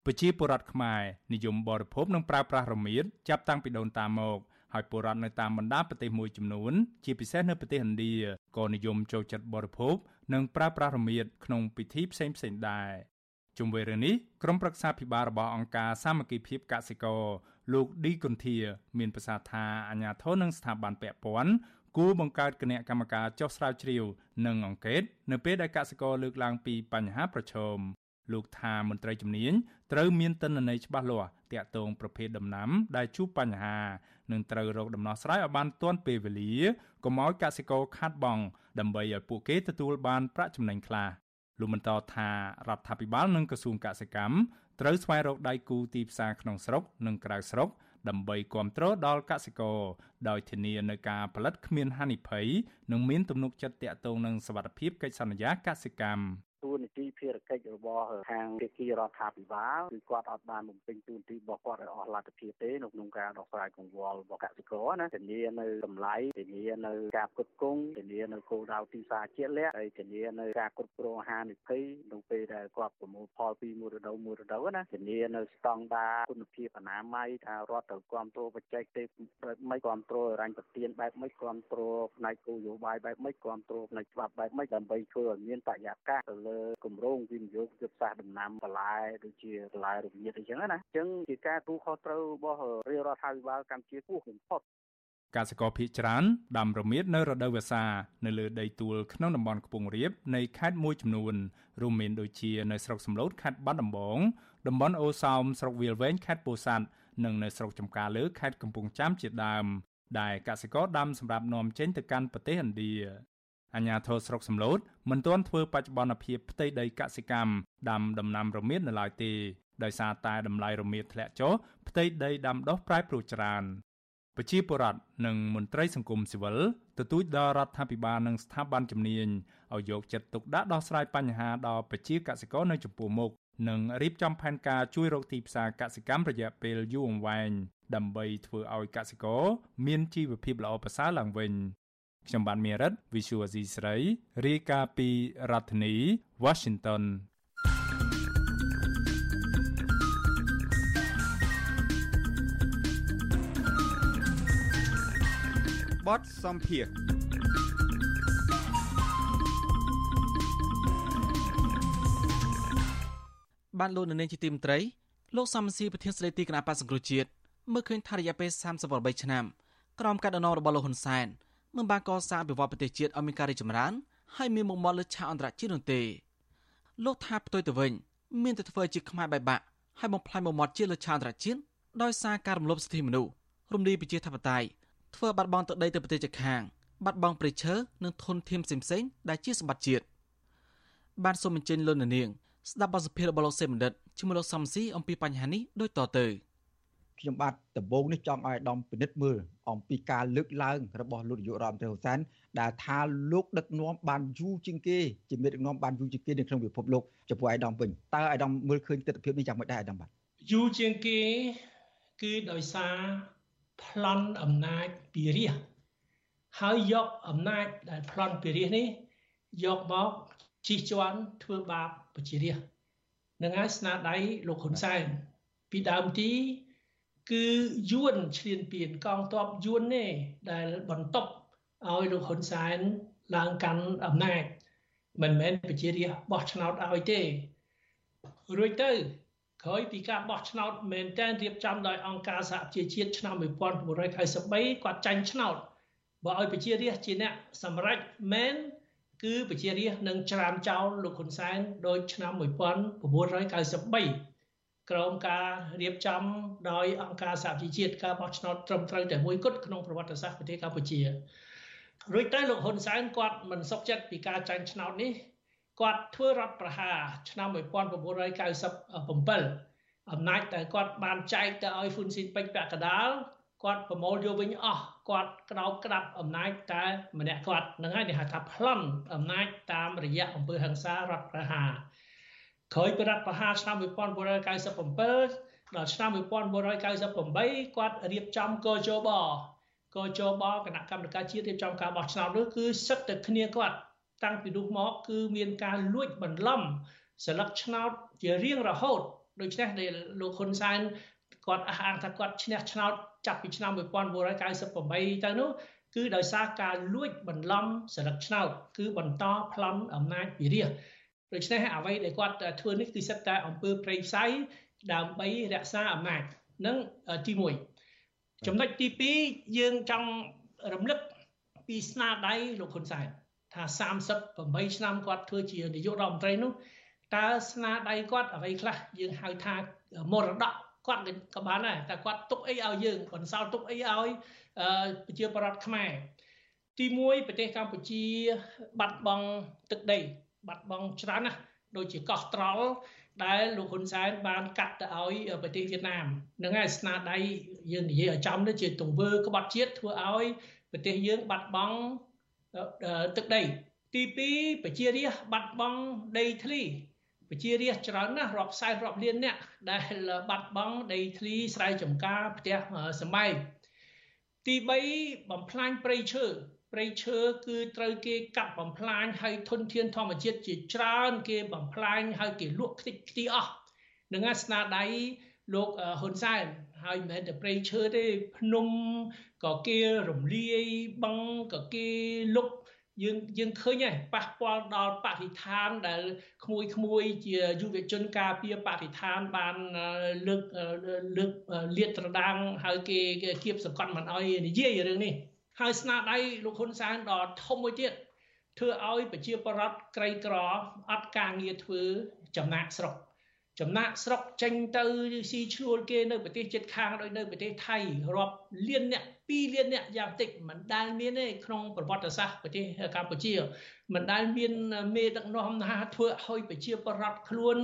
ប្រជាពលរដ្ឋខ្មែរនិយមបរិភោគនិងប្រើប្រាស់រមៀតចាប់តាំងពីដូនតាមកហើយពលរដ្ឋនៅតាមបណ្ដាប្រទេសមួយចំនួន ជាពិសេសនៅប្រទេសឥណ្ឌាក៏និយមចូលចិត្តបរិភោគនិងប្រើប្រាស់រមៀតក្នុងពិធីផ្សេងៗដែរជុំវិញរឿងនេះក្រុមប្រឹក្សាភិបាលរបស់អង្គការសាមគ្គីភាពកសិករ លោកឌីកុនធា មានប្រសាសន៍ថាអាញាធរនិងស្ថាប័នពាក់ព័ន្ធគួរបង្កើតគណៈកម្មការចុះស្រាវជ្រាវនិងអង្កេតនៅពេលដែលកសិករលើកឡើងពីបញ្ហាប្រឈមលោកថាមន្ត្រីជំនាញត្រូវមានទិន្នន័យច្បាស់លាស់ទាក់ទងប្រភេទដំណាំដែលជួបបញ្ហានិងត្រូវរកដំណោះស្រាយឲ្យបានទាន់ពេលវេលាកុំឲ្យកសិករខាតបង់ដើម្បីឲ្យពួកគេទទួលបានប្រាក់ចំណេញខ្លះ លោកបន្តថារដ្ឋាភិបាលនិងក្រសួងកសិកម្មត្រូវស្វែងរកដៃគូទីផ្សារក្នុងស្រុក និងក្រៅស្រុក ដើម្បីគ្រប់គ្រងដល់កសិករដោយធានានៅការផលិតគ្មានហានិភ័យនិងមានទំនុកចិត្តទាក់ទងនឹងសវត្ថិភាពកិច្ចសន្យាកសិកម្មទួ នាទីភារកិច្ចរបស់ខាងភាគីរដ្ឋាភិបាលគឺគាត់អត់បានបំពេញទួនាទីរបស់គាត់ឲ្យអស់លទ្ធភាពទេនៅក្នុងការដោះស្រាយកង្វល់របស់កសិករណាធានានៅតម្លៃធានានៅការផ្គត់ផ្គង់ធានានៅគោលដៅទីផ្សារជាក់លាក់ហើយធានានៅការគ្រប់គ្រងអាហារនិភ័យនៅពេលដែលគាត់ប្រមូលផលពីមួយរដូវមួយរដូវណាធានានៅស្តង់ដារគុណភាពអនាម័យថារដ្ឋត្រូវគ្រប់គ្រងបច្ចេកទេសបែបម៉េចគ្រប់គ្រងរញ្ញប្រទានបែបម៉េចគ្រប់គ្រងផ្នែកគោលនយោបាយបែបម៉េចគ្រប់គ្រងផ្នែកច្បាប់បែបម៉េចដើម្បីធ្វើឲ្យមានបរិយាកាសទៅលើគម្រោងវិនិយោគយុទ្ធសាស្ត្រដំណាំបន្លែដូចជាបន្លែរមៀតអីចឹងណាអញ្ចឹងជាការទូខុសត្រូវរបស់រាជរដ្ឋាភិបាលកម្ពុជាគោះបំផុតកសិករភៀកច្រើនដាំរមៀតនៅរដូវវស្សានៅលើដីទួលក្នុងតំបន់ខ្ពង់រាបនៃខេត្តមួយចំនួនរួមមានដូចជានៅស្រុកសំឡូតខេត្តបាត់ដំបងតំបន់អូសោមស្រុកវាលវែងខេត្តពោធិ៍សាត់និងនៅស្រុកចំការលើខេត្តកំពង់ចាមជាដើមដែលកសិករដាំសម្រាប់នាំចេញទៅកាន់ប្រទេសឥណ្ឌា អាញាធរស្រុកសំឡូតមិនទាន់ធ្វើបច្ចុប្បន្នភាពផ្ទៃដីកសិកម្មដាំដំណាំរមៀតនៅឡើយទេដោយសារតែតម្លៃរមៀតធ្លាក់ចុះផ្ទៃដីដាំដុះប្រែប្រួលច្រើនប្រជាពលរដ្ឋនិងមន្ត្រីសង្គមស៊ីវិលទទូចដល់រដ្ឋាភិបាលនិងស្ថាប័នជំនាញឲ្យយកចិត្តទុកដាក់ដោះស្រាយបញ្ហាដល់ប្រជាកសិករនៅចំពោះមុខនិងរៀបចំផែនការជួយរកទីផ្សារកសិកម្មរយៈពេលយូរអង្វែងដើម្បីធ្វើឲ្យកសិករមានជីវភាពល្អប្រសើរឡើងវិញ ខ្ញុំបានមេរិត Visual Asia ស្រីរាយការណ៍ពីរដ្ឋធានី Washington បទសំភារបានលោកនៅនាងជាទីមត្រី លោកសំស៊ីប្រធានស្ដីទីគណៈបក្សសង្គ្រោះជាតិមើលឃើញថារយៈពេល38ឆ្នាំក្រោមការដឹកនាំរបស់លោកហ៊ុនសែន មិនបានកសាងអភិវឌ្ឍប្រទេសជាតិឲ្យមានការរីកចម្រើនហើយមានមុខមាត់លើឆាកអន្តរជាតិនោះទេលោកថាផ្ទុយទៅវិញមានតែធ្វើជាខ្មែរបែកបាក់ហើយបំផ្លាញមុខមាត់ជាតិលើឆាកអន្តរជាតិដោយសារការរំលោភសិទ្ធិមនុស្សរំលាយប្រជាធិបតេយ្យធ្វើបាត់បង់ទឹកដីទៅប្រទេសជិតខាងបាត់បង់ព្រៃឈើនិងធនធានផ្សេងៗដែលជាសម្បត្តិជាតិបានសូមអញ្ជើញលោកនាងស្ដាប់បទសម្ភាសន៍របស់លោកសេបណ្ឌិតជាមួយលោកសំស៊ីអំពីបញ្ហានេះដូចតទៅ ខ្ញុំបាទដំបូងនេះចង់ឲ្យអាដាមពិនិត្យមើលអំពីការលើកឡើងរបស់លោកនាយករដ្ឋមន្ត្រីហ៊ុនសែនដែលថាលោកដឹកនាំបានយូរជាងគេជាមេដឹកនាំបានយូរជាងគេនៅក្នុងពិភពលោកចំពោះអាដាមវិញតើអាដាមមើលឃើញទស្សនវិជ្ជានេះយ៉ាងម៉េចដែរអាដាមបាទយូរជាងគេគឺដោយសារប្លន់អំណាចពីរាជហើយយកអំណាចដែលប្លន់ពីរាជនេះយកមកជិះជាន់ធ្វើបាបប្រជារាស្ត្រនឹងហើយស្នាដៃលោកហ៊ុនសែនពីដើមទី គឺយួនឈ្លានពានកងទ័ពយួននេះដែលបន្ទប់ឲ្យលោកហ៊ុនសែនឡើងកាន់អំណាចមិនមែនប្រជារាស្ត្របោះឆ្នោតឲ្យទេរួចទៅក្រោយពីការបោះឆ្នោតមែនតែនរៀបចំដោយអង្គការសហប្រជាជាតិឆ្នាំ1993គាត់ចាញ់ឆ្នោតបើឲ្យប្រជារាស្ត្រជាអ្នកសម្រេចមែនគឺប្រជារាស្ត្រនឹងច្រានចោលលោកហ៊ុនសែនដោយឆ្នាំ1993 ក្រោមការរៀបចំដោយអង្គការសហជីវជាតិការបោះឆ្នោតត្រឹមត្រូវតែមួយគត់ក្នុងប្រវត្តិសាស្ត្រប្រទេសកម្ពុជារួចទៅលោកហ៊ុនសែនគាត់មិនសុខចិត្តពីការចាញ់ឆ្នោតនេះគាត់ធ្វើរដ្ឋប្រហារឆ្នាំ1997អំណាចដែលគាត់បានចែកទៅឲ្យហ៊ុនស៊ីនពេជ្រពាក់កដាលគាត់ប្រមូលយកវិញអស់គាត់ក្តោបក្តាប់អំណាចតែម្នាក់គាត់នឹងហើយគេហៅថាប្លន់អំណាចតាមរយៈអង្គើហ ংস ារដ្ឋប្រហារ ក្រោយពីរដ្ឋប្រហារឆ្នាំ1997ដល់ឆ្នាំ1998គាត់រៀបចំកោជបកោជបគណៈកម្មការជាតិរៀបចំការបោះឆ្នោតនោះគឺសឹកតែគ្នាគាត់តាំងពីនោះមកគឺមានការលួចបន្លំស្លឹកឆ្នោតជារៀងរហូតដូច្នេះដែលលោកហ៊ុនសែនគាត់អះអាងថាគាត់ឈ្នះឆ្នោតចាប់ពីឆ្នាំ1998ទៅនោះគឺដោយសារការលួចបន្លំស្លឹកឆ្នោតគឺបន្តប្លន់អំណាចពីរាជ ដូច្នេះអ្វីដែលគាត់ធ្វើនេះគឺសិតតែអំពើប្រេងផ្សៃដើម្បីរក្សាអំណាចនឹងទី1ចំណុចទី2យើងចង់រំលឹកពីស្នាដៃលោកហ៊ុនសែនថា38ឆ្នាំគាត់ធ្វើជានាយករដ្ឋមន្ត្រីនោះតើស្នាដៃគាត់អ្វីខ្លះយើងហៅថាមរតកគាត់ក៏បានដែរតែគាត់ទុកអីឲ្យយើងបន្សល់ទុកអីឲ្យប្រជាប្រដ្ឋខ្មែរទី1ប្រទេសកម្ពុជាបាត់បង់ទឹកដី បាត់បង់ច្រើនណាស់ដូចជាកោះត្រល់ដែលលោកហ៊ុនសែនបានកាត់ទៅឲ្យប្រទេសវៀតណាមនឹងហើយស្នាដៃយើងនិយាយឲ្យចំនេះជាទង្វើក្បត់ជាតិធ្វើឲ្យប្រទេសយើងបាត់បង់ទឹកដី ទី2ប្រជារាស្ត្របាត់បង់ដីធ្លីប្រជារាស្ត្រច្រើនណាស់រាប់សែនរាប់លានអ្នកដែលបាត់បង់ដីធ្លីស្រែចម្ការផ្ទះសម្បែងទី3បំផ្លាញព្រៃឈើ ព្រៃឈើគឺត្រូវគេកាប់បំផ្លាញហើយធនធានធម្មជាតិជាច្រើន គេបំផ្លាញហើយគេលក់ខ្ទេចខ្ទីអស់នឹងស្នាដៃលោកហ៊ុនសែនហើយមិនមែនតែព្រៃឈើទេភ្នំក៏គេរំលាយបឹងក៏គេលុបយើងយើងឃើញហើយប៉ះពាល់ដល់បរិស្ថានដែលក្មួយក្មួយជាយុវជនការពារបរិស្ថានបានលើកលើកលាតត្រដាងហើយគេគៀបសង្កត់មិនអោយនិយាយរឿងនេះ ហើយស្នាដៃលោកហ៊ុនសែនដ៏ធំមួយទៀតធ្វើឲ្យប្រជាពលរដ្ឋក្រីក្រអត់ការងារធ្វើចំណាក់ស្រុកចំណាក់ស្រុកចេញទៅស៊ីឈ្នួលគេនៅប្រទេសជិតខាងដោយនៅប្រទេសថៃរាប់លានអ្នក2លានអ្នកយ៉ាងតិចមិនដែលមានទេក្នុងប្រវត្តិសាស្ត្រប្រទេសកម្ពុជាមិនដែលមានមេដឹកនាំណាធ្វើឲ្យប្រជាពលរដ្ឋខ្លួន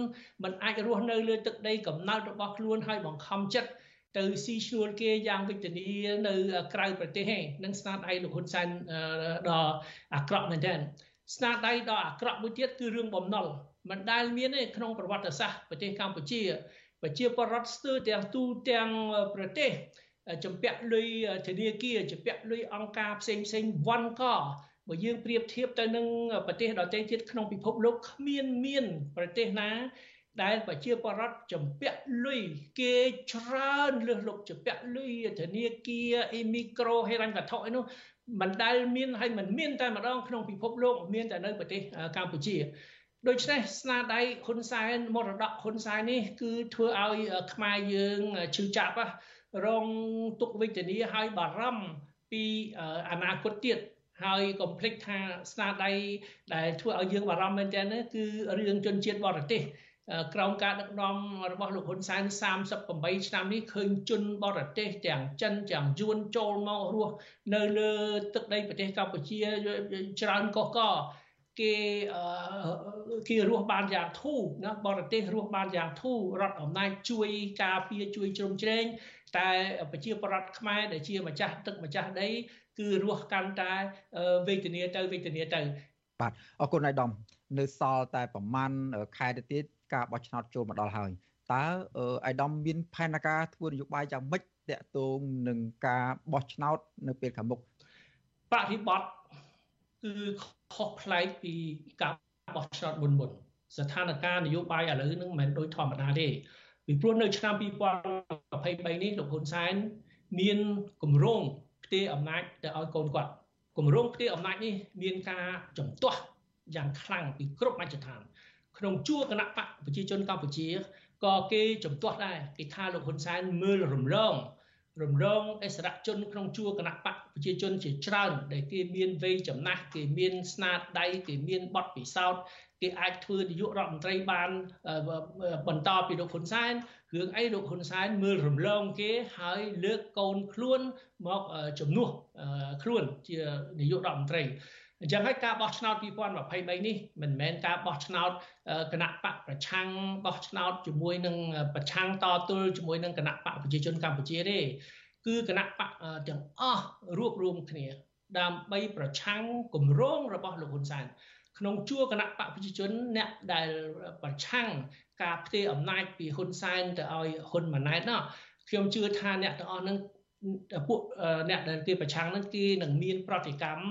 មិនអាចរស់នៅលើទឹកដីកំណើតរបស់ខ្លួនហើយបង្ខំចិត្ត ទៅស៊ីឈ្នួលគេយ៉ាងវិជ្ជនីនៅក្រៅប្រទេសឯងនឹងស្នាដៃលោកហ៊ុនសែនដ៏អាក្រក់មែនទែនស្នាដៃដ៏អាក្រក់មួយទៀតគឺរឿងបំណុលមិនដែលមានទេក្នុងប្រវត្តិសាស្ត្រប្រទេសកម្ពុជាប្រជាពលរដ្ឋស្ទើរទាំងទូទាំងប្រទេសចម្ពាក់លុយធនាគារចម្ពាក់លុយអង្គការផ្សេងផ្សេងវ៉ាន់កបើយើងប្រៀបធៀបទៅនឹងប្រទេសដទៃទៀតក្នុងពិភពលោកគ្មានមាន ប្រទេសណា ដែលប្រជាពលរដ្ឋចម្ពាក់លុយគេច្រើនលើសលប់ចម្ពាក់លុយធនាគារអ៊ីមីក្រូហេរ៉ាញ់វត្ថុអីនោះមិនដែលមានហើយមិនមានតែម្ដងក្នុងពិភពលោកមានតែនៅប្រទេសកម្ពុជាដូច្នេះស្នាដៃហ៊ុនសែនមរតកហ៊ុនសែននេះគឺធ្វើឲ្យខ្មែរយើងឈឺចាប់រងទុកវេទនាហើយបារម្ភពីអនាគតទៀតហើយកុំភ្លេចថាស្នាដៃដែលធ្វើឲ្យយើងបារម្ភមែនទែនគឺរឿងជនជាតិបរទេស ក្រោមការដឹកនាំរបស់លោកហ៊ុនសែន38ឆ្នាំនេះឃើញជនបរទេសទាំងចិនទាំងយួនចូលមករស់នៅលើទឹកដីប្រទេសកម្ពុជាច្រើនកកកគេគេរស់បានយ៉ាងធូរណាបរទេសរស់បានយ៉ាងធូររដ្ឋអំណាចជួយការពារជួយជ្រោមជ្រែងតែប្រជាប្រដ្ឋខ្មែរដែលជាម្ចាស់ទឹកម្ចាស់ដី គឺរស់កាន់តែវេទនាទៅវេទនាទៅបាទអរគុណអាយដាមនៅសល់តែប្រហែលខែទៅទៀត ការបោះឆ្នោតចូលមកដល់ហើយតើអាយដាមមានផែនការធ្វើនយោបាយយ៉ាងម៉េចតាក់ទងនឹងការបោះឆ្នោតនៅពេលខាងមុខបរិបត្តិគឺខុសប្លែកពីការបោះឆ្នោតមុនមុនស្ថានភាពនយោបាយឥឡូវហ្នឹងមិនមែនដូចធម្មតាទេពីព្រោះនៅឆ្នាំ2023នេះលោកហ៊ុនសែនមានគម្រោងផ្ទេរអំណាចទៅឲ្យកូនគាត់គម្រោងផ្ទេរអំណាចនេះមានការចំទាស់យ៉ាងខ្លាំងពីគ្រប់មជ្ឈដ្ឋាន ក្នុងជួរគណៈបកប្រជាជនកម្ពុជាក៏គេចំទាស់ដែរគេថាលោកហ៊ុនសែនមើលរំលងរំរងអសរជនក្នុងជួរគណៈបកប្រជាជនជាច្រើន ដែលគេមានវ័យចំណាស់គេមានស្នាដៃគេមានបទពិសោធន៍គេអាចធ្វើនាយករដ្ឋមន្ត្រីបានបន្តពីលោកហ៊ុនសែនរឿងអីលោកហ៊ុនសែនមើលរំលងគេហើយលើកកូនខ្លួនមកជំនួសខ្លួនជានាយករដ្ឋមន្ត្រី អញ្ចឹងហើយការបោះឆ្នោត2023នេះមិនមែនការបោះឆ្នោតគណៈបកប្រឆាំងបោះឆ្នោតជាមួយនឹងប្រឆាំងតទល់ជាមួយនឹងគណៈបកប្រជាជនកម្ពុជាទេគឺគណៈបកទាំងអស់រួបរวมគ្នា ដើម្បីប្រឆាំងគម្រោងរបស់លោកហ៊ុនសែនក្នុងជួរគណៈបកប្រជាជនអ្នកដែលប្រឆាំងការផ្ទេរអំណាចពីហ៊ុនសែនទៅឲ្យហ៊ុនម៉ាណែតណោះខ្ញុំជឿថាអ្នកទាំងអស់នឹងពួកអ្នកដែលគេប្រឆាំងនឹងគេនឹងមានប្រតិកម្ម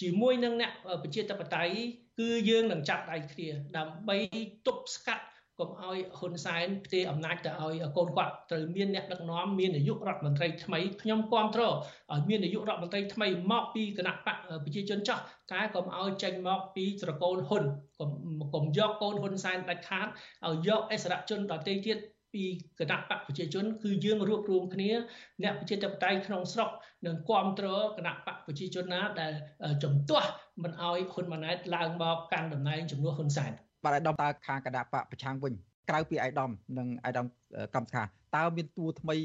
ជាមួយនឹងអ្នកប្រជាធិបតេយ្យគឺយើងនឹងចាប់ដៃគ្នាដើម្បីទប់ស្កាត់កុំឲ្យហ៊ុនសែនផ្ទេរអំណាចទៅឲ្យកូនគាត់ត្រូវមានអ្នកដឹកនាំមាននាយករដ្ឋមន្ត្រីថ្មីខ្ញុំគ្រប់គ្រងឲ្យមាននាយករដ្ឋមន្ត្រីថ្មីមកពីគណៈបកប្រជាជនចាស់តែកុំឲ្យចេញមកពីត្រកូលហ៊ុនកុំកុំយកកូនហ៊ុនសែនដាច់ខាតឲ្យយកអសរជនដទៃទៀត ពីគណៈបកប្រជាជន គឺយើងរួបរวมគ្នាអ្នកប្រជាធិបតេយ្យក្នុងស្រុកនឹងគ្រប់គ្រងគណៈបកប្រជាជនណាដែលជំទាស់មិនឲ្យហ៊ុនម៉ាណែតឡើងមកកាន់តំណែងជំនួសហ៊ុនសែនបាទអាយដាមតើខាងគណៈបកប្រឆាំងវិញក្រៅពីអាយដាមនិងអាយដាមកម្មសខាតើមានតួថ្មី